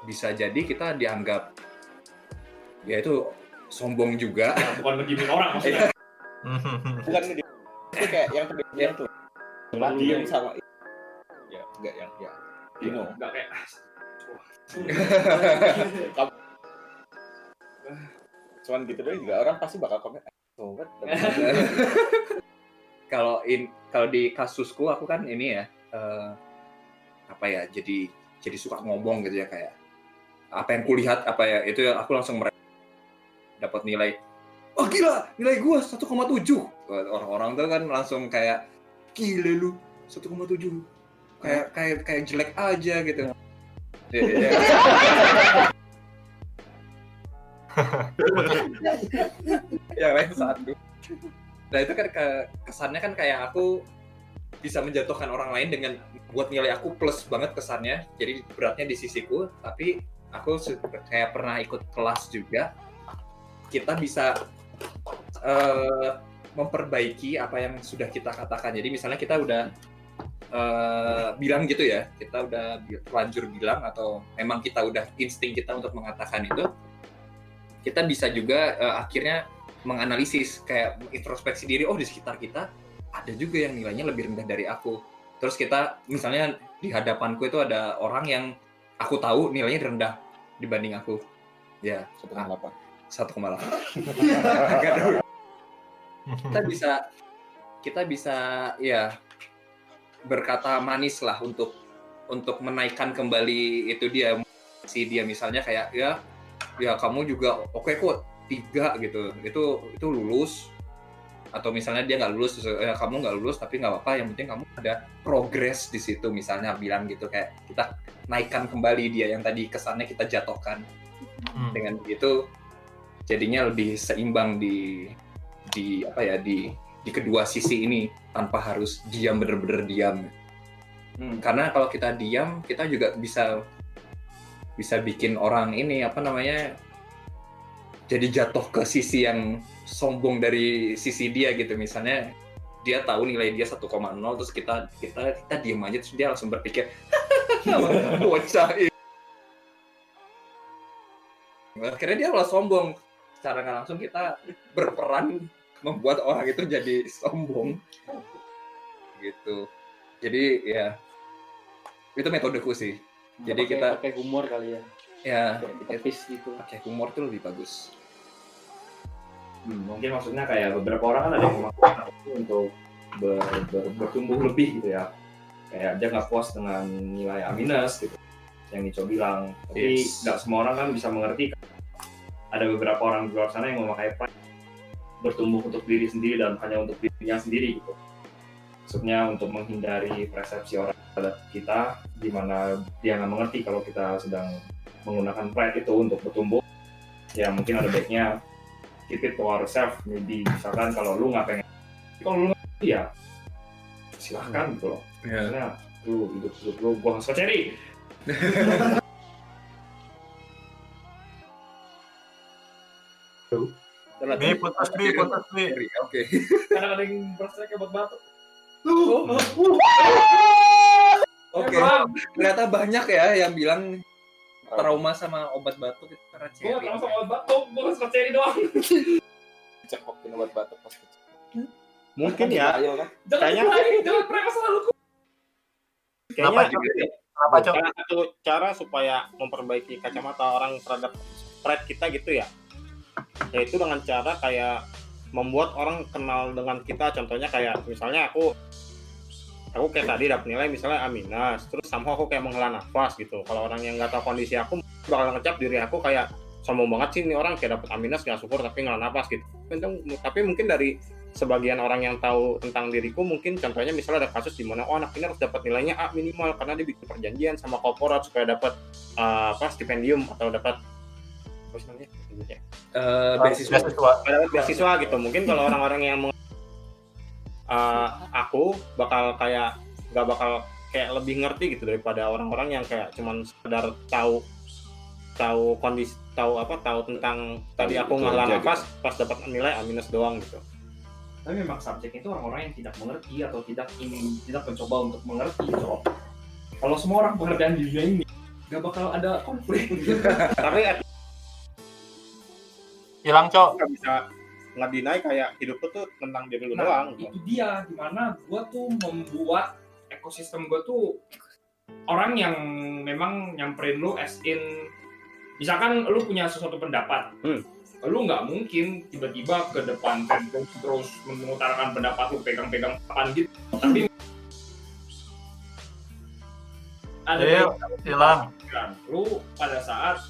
Speaker 2: bisa jadi kita dianggap ya itu sombong juga.
Speaker 6: bukan ngedimin orang maksudnya
Speaker 4: bukan itu kayak yang tadi bilang tuh.
Speaker 7: Cuma
Speaker 4: diem sama ya. Enggak yang ya. You know.
Speaker 6: nggak kayak
Speaker 4: cuman gitu doang juga. Orang pasti bakal komen "Ah, kan
Speaker 2: kalau in kalau di kasusku aku kan ini ya eh, apa ya jadi jadi suka ngomong gitu ya kayak apa yang kulihat apa ya itu ya aku langsung dapat nilai oh gila nilai gua 1,7 orang-orang tuh kan langsung kayak gila lu 1,7 kayak kayak kayak jelek aja gitu. Ya, ya, ya. yang lain satu. Nah itu kan ke- kesannya kan kayak aku bisa menjatuhkan orang lain dengan buat nilai aku plus banget kesannya. Jadi beratnya di sisiku tapi aku kayak pernah ikut kelas juga. Kita bisa eh, memperbaiki apa yang sudah kita katakan. Jadi misalnya kita udah eh, bilang gitu ya kita udah terlanjur bilang atau memang kita udah insting kita untuk mengatakan itu kita bisa juga eh, akhirnya menganalisis kayak introspeksi diri oh di sekitar kita ada juga yang nilainya lebih rendah dari aku. Terus kita misalnya di hadapanku itu ada orang yang aku tahu nilainya rendah dibanding aku. Ya.
Speaker 4: Satu delapan.
Speaker 2: 1,8 Agak. Kita bisa kita bisa ya berkata manis lah untuk untuk menaikkan kembali itu dia si dia. Misalnya kayak ya ya kamu juga oke kok tiga gitu. Itu itu lulus. Atau misalnya dia nggak lulus ya, kamu nggak lulus tapi nggak apa-apa. Yang penting kamu ada progres di situ misalnya bilang gitu kayak kita naikkan kembali dia yang tadi kesannya kita jatuhkan.
Speaker 3: Hmm.
Speaker 2: dengan begitu jadinya lebih seimbang di di apa ya di di kedua sisi ini tanpa harus diam bener-bener diam.
Speaker 8: Hmm.
Speaker 2: karena kalau kita diam kita juga bisa bisa bikin orang ini apa namanya jadi jatuh ke sisi yang sombong dari sisi dia gitu. Misalnya dia tahu nilai dia 1,0 terus kita kita kita diem aja terus dia langsung berpikir bocah ini. Akhirnya dia malah sombong. Secara nggak langsung kita berperan membuat orang itu jadi sombong. Gitu. Jadi ya itu metodeku sih. Jadi
Speaker 8: Pakai-
Speaker 2: kita
Speaker 8: pakai humor kali ya.
Speaker 2: Ya.
Speaker 8: Kayak tipis gitu.
Speaker 2: Pakai humor tuh lebih bagus.
Speaker 6: Hmm, mungkin maksudnya kayak beberapa orang kan ada yang memakai itu untuk ber- ber- bertumbuh lebih gitu ya. Kayak dia nggak puas dengan nilai A minus gitu yang Nico bilang. Tapi
Speaker 2: Yes.
Speaker 6: nggak semua orang kan bisa mengerti ada beberapa orang di luar sana yang memakai pride bertumbuh untuk diri sendiri dan hanya untuk dirinya sendiri gitu. Maksudnya untuk menghindari persepsi orang terhadap kita di mana dia nggak mengerti kalau kita sedang menggunakan pride itu untuk bertumbuh. Ya mungkin ada baiknya keep it to ourselves. Maybe misalkan kalau lu nggak pengen kalau lu nggak ya silahkan gitu loh.
Speaker 2: Ya
Speaker 6: karena lu hidup hidup lu buang cherry
Speaker 3: Bi, putus bi, putus bi.
Speaker 2: oke.
Speaker 6: Kadang ada yang kayak buat batuk.
Speaker 2: Oke. Ternyata banyak ya yang bilang trauma sama obat batuk itu karena
Speaker 6: gue nggak
Speaker 2: cherry.
Speaker 6: tahu sama obat batuk. Gue suka cherry doang.
Speaker 4: Cekokin obat batuk pas kecil.
Speaker 7: Mungkin ya.
Speaker 4: Kan.
Speaker 6: jangan
Speaker 7: Kayaknya-
Speaker 6: pernah jangan pernah masa lalu
Speaker 7: Kayaknya satu cara supaya memperbaiki kacamata orang terhadap pride kita gitu ya yaitu dengan cara kayak membuat orang kenal dengan kita. Contohnya kayak misalnya aku aku kayak tadi dapat nilai misalnya A terus sama aku kayak menghela nafas gitu. Kalau orang yang nggak tahu kondisi aku bakal ngecap diri aku kayak sombong banget sih ini orang kayak dapat A minus syukur tapi nggak nafas gitu. Tapi mungkin dari sebagian orang yang tahu tentang diriku mungkin contohnya misalnya ada kasus di mana oh anak ini harus dapat nilainya A minimal karena dia bikin perjanjian sama korporat supaya dapat uh, apa stipendium atau dapat apa namanya
Speaker 2: Eh, beasiswa.
Speaker 3: Beasiswa.
Speaker 7: beasiswa. Gitu. Mungkin kalau orang-orang yang meng- uh, aku bakal kayak nggak bakal kayak lebih ngerti gitu daripada orang-orang yang kayak cuman sekedar tahu tahu kondisi tahu apa tahu tentang tadi aku ngalah
Speaker 4: aja
Speaker 7: nafas pas dapat nilai A minus doang gitu.
Speaker 6: Tapi memang subjek itu orang-orang yang tidak mengerti atau tidak ingin tidak mencoba untuk mengerti so kalau semua orang pengertian di dunia ini nggak bakal ada konflik
Speaker 7: tapi at
Speaker 3: Hilang, Cok.
Speaker 7: nggak bisa nggak deny kayak hidup lu tuh tentang diri lu
Speaker 6: Nah,
Speaker 7: doang
Speaker 6: itu dia di mana gue tuh membuat ekosistem gue tuh orang yang memang nyamperin lu as in misalkan lu punya sesuatu pendapat
Speaker 7: Hmm.
Speaker 6: lu nggak mungkin tiba-tiba ke depan Facebook terus mengutarakan pendapat lu pegang-pegang papan gitu tapi ada
Speaker 3: hilang.
Speaker 6: lu pada saat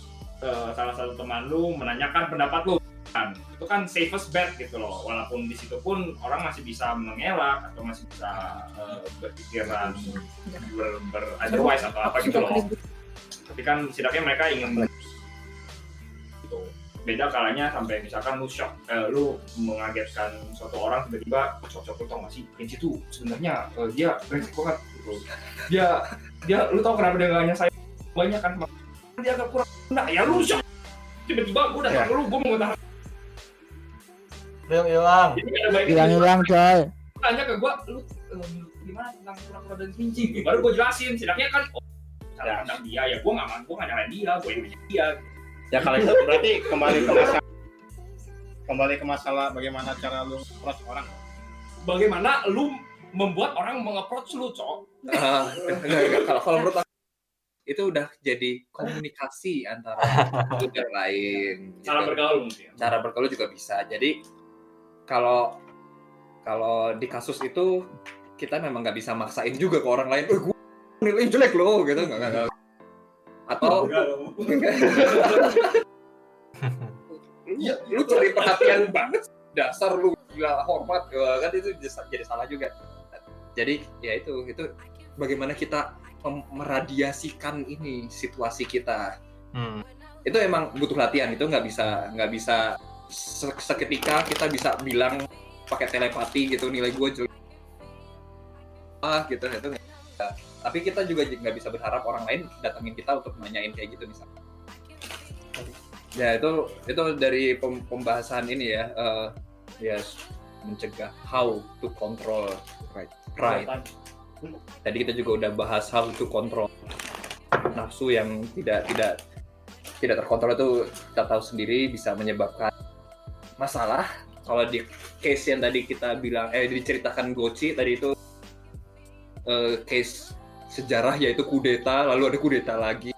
Speaker 6: salah satu teman lu menanyakan pendapat lu. Kan itu kan safest bet gitu loh. Walaupun di situ pun orang masih bisa mengelak atau masih bisa eh, berpikiran ber, ber otherwise atau apa gitu loh. Tapi kan setidaknya mereka ingin gitu. Beda kalanya sampai misalkan lu shock eh, lu mengagetkan suatu orang tiba-tiba shock shock lu tau gak sih? Kenji tuh sebenarnya eh, dia brengsek banget gitu. Dia dia lu tau kenapa dia gak nyasar banyak kan dia agak kurang nah ya lu shock tiba-tiba gue udah
Speaker 3: Ya.
Speaker 6: lu gue mau ngetahan
Speaker 3: Hilang hilang.
Speaker 6: baiknya
Speaker 10: Hilang-hilang coy.
Speaker 6: tanya ke gue lu eh, gimana tentang pura-pura dan Kenji baru gue jelasin setidaknya kan oh, cara pandang dia ya gue nggak gue nggak nyalain dia gue yang dia
Speaker 7: Ya kalau itu berarti kembali ke masalah kembali ke masalah bagaimana cara lu approach orang.
Speaker 6: bagaimana lu membuat orang mengapproach lu cok
Speaker 2: Ah. Kalau kalau menurut itu udah jadi komunikasi antara satu dan lain.
Speaker 6: cara
Speaker 2: gitu.
Speaker 6: bergaul mungkin
Speaker 2: Cara bergaul juga bisa. Jadi kalau kalau di kasus itu kita memang nggak bisa maksain juga ke orang lain. Eh, gue nilai jelek loh, gitu nggak nggak. nggak. Atau lu, lu cari perhatian banget dasar lu gila hormat kan itu jadi jadi salah juga jadi ya itu itu bagaimana kita meradiasikan ini situasi kita.
Speaker 3: Hmm.
Speaker 2: itu emang butuh latihan itu nggak bisa nggak bisa se- seketika kita bisa bilang pakai telepati gitu nilai gue jelek. Ah gitu itu nggak bisa. tapi kita juga nggak bisa berharap orang lain datangin kita untuk nanyain kayak gitu misalnya ya itu itu dari pem- pembahasan ini ya eh, ya mencegah how to control right pride tadi kita juga udah bahas how to control nafsu yang tidak tidak tidak terkontrol itu kita tahu sendiri bisa menyebabkan masalah. Kalau di case yang tadi kita bilang eh diceritakan Goci tadi itu eh, case sejarah yaitu kudeta lalu ada kudeta lagi.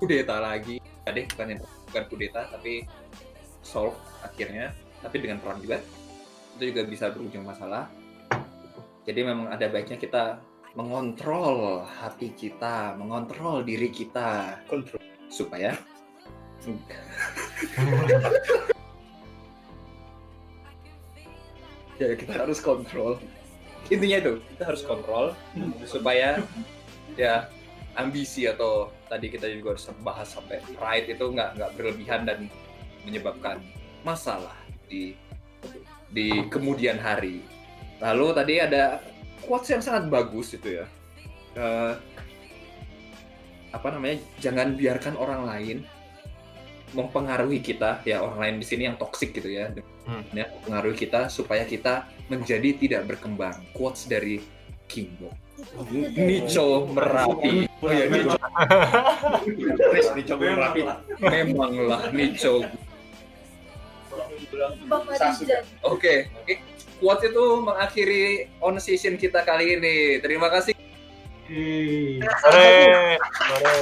Speaker 2: Kudeta lagi. Tadi bukan bukan kudeta tapi solve akhirnya tapi dengan perang juga. Itu juga bisa berujung masalah jadi memang ada baiknya kita mengontrol hati kita mengontrol diri kita.
Speaker 7: Kontrol.
Speaker 2: supaya ya kita harus kontrol. Intinya itu kita harus kontrol supaya ya ambisi atau tadi kita juga harus bahas sampai pride itu nggak nggak berlebihan dan menyebabkan masalah di di kemudian hari lalu tadi ada quotes yang sangat bagus itu ya. Eh, apa namanya? Jangan biarkan orang lain mempengaruhi kita. Ya orang lain di sini yang toksik gitu ya.
Speaker 3: Hmm.
Speaker 2: ya mempengaruhi kita supaya kita menjadi tidak berkembang. Quotes dari Kimbo. Nico Merapi. Oh ya Nico
Speaker 7: Chris dicoba rapi.
Speaker 2: memanglah Nico
Speaker 11: Bapak
Speaker 7: Sasu.
Speaker 2: Quotes itu mengakhiri on session kita kali ini terima kasih.
Speaker 3: Hore, hore.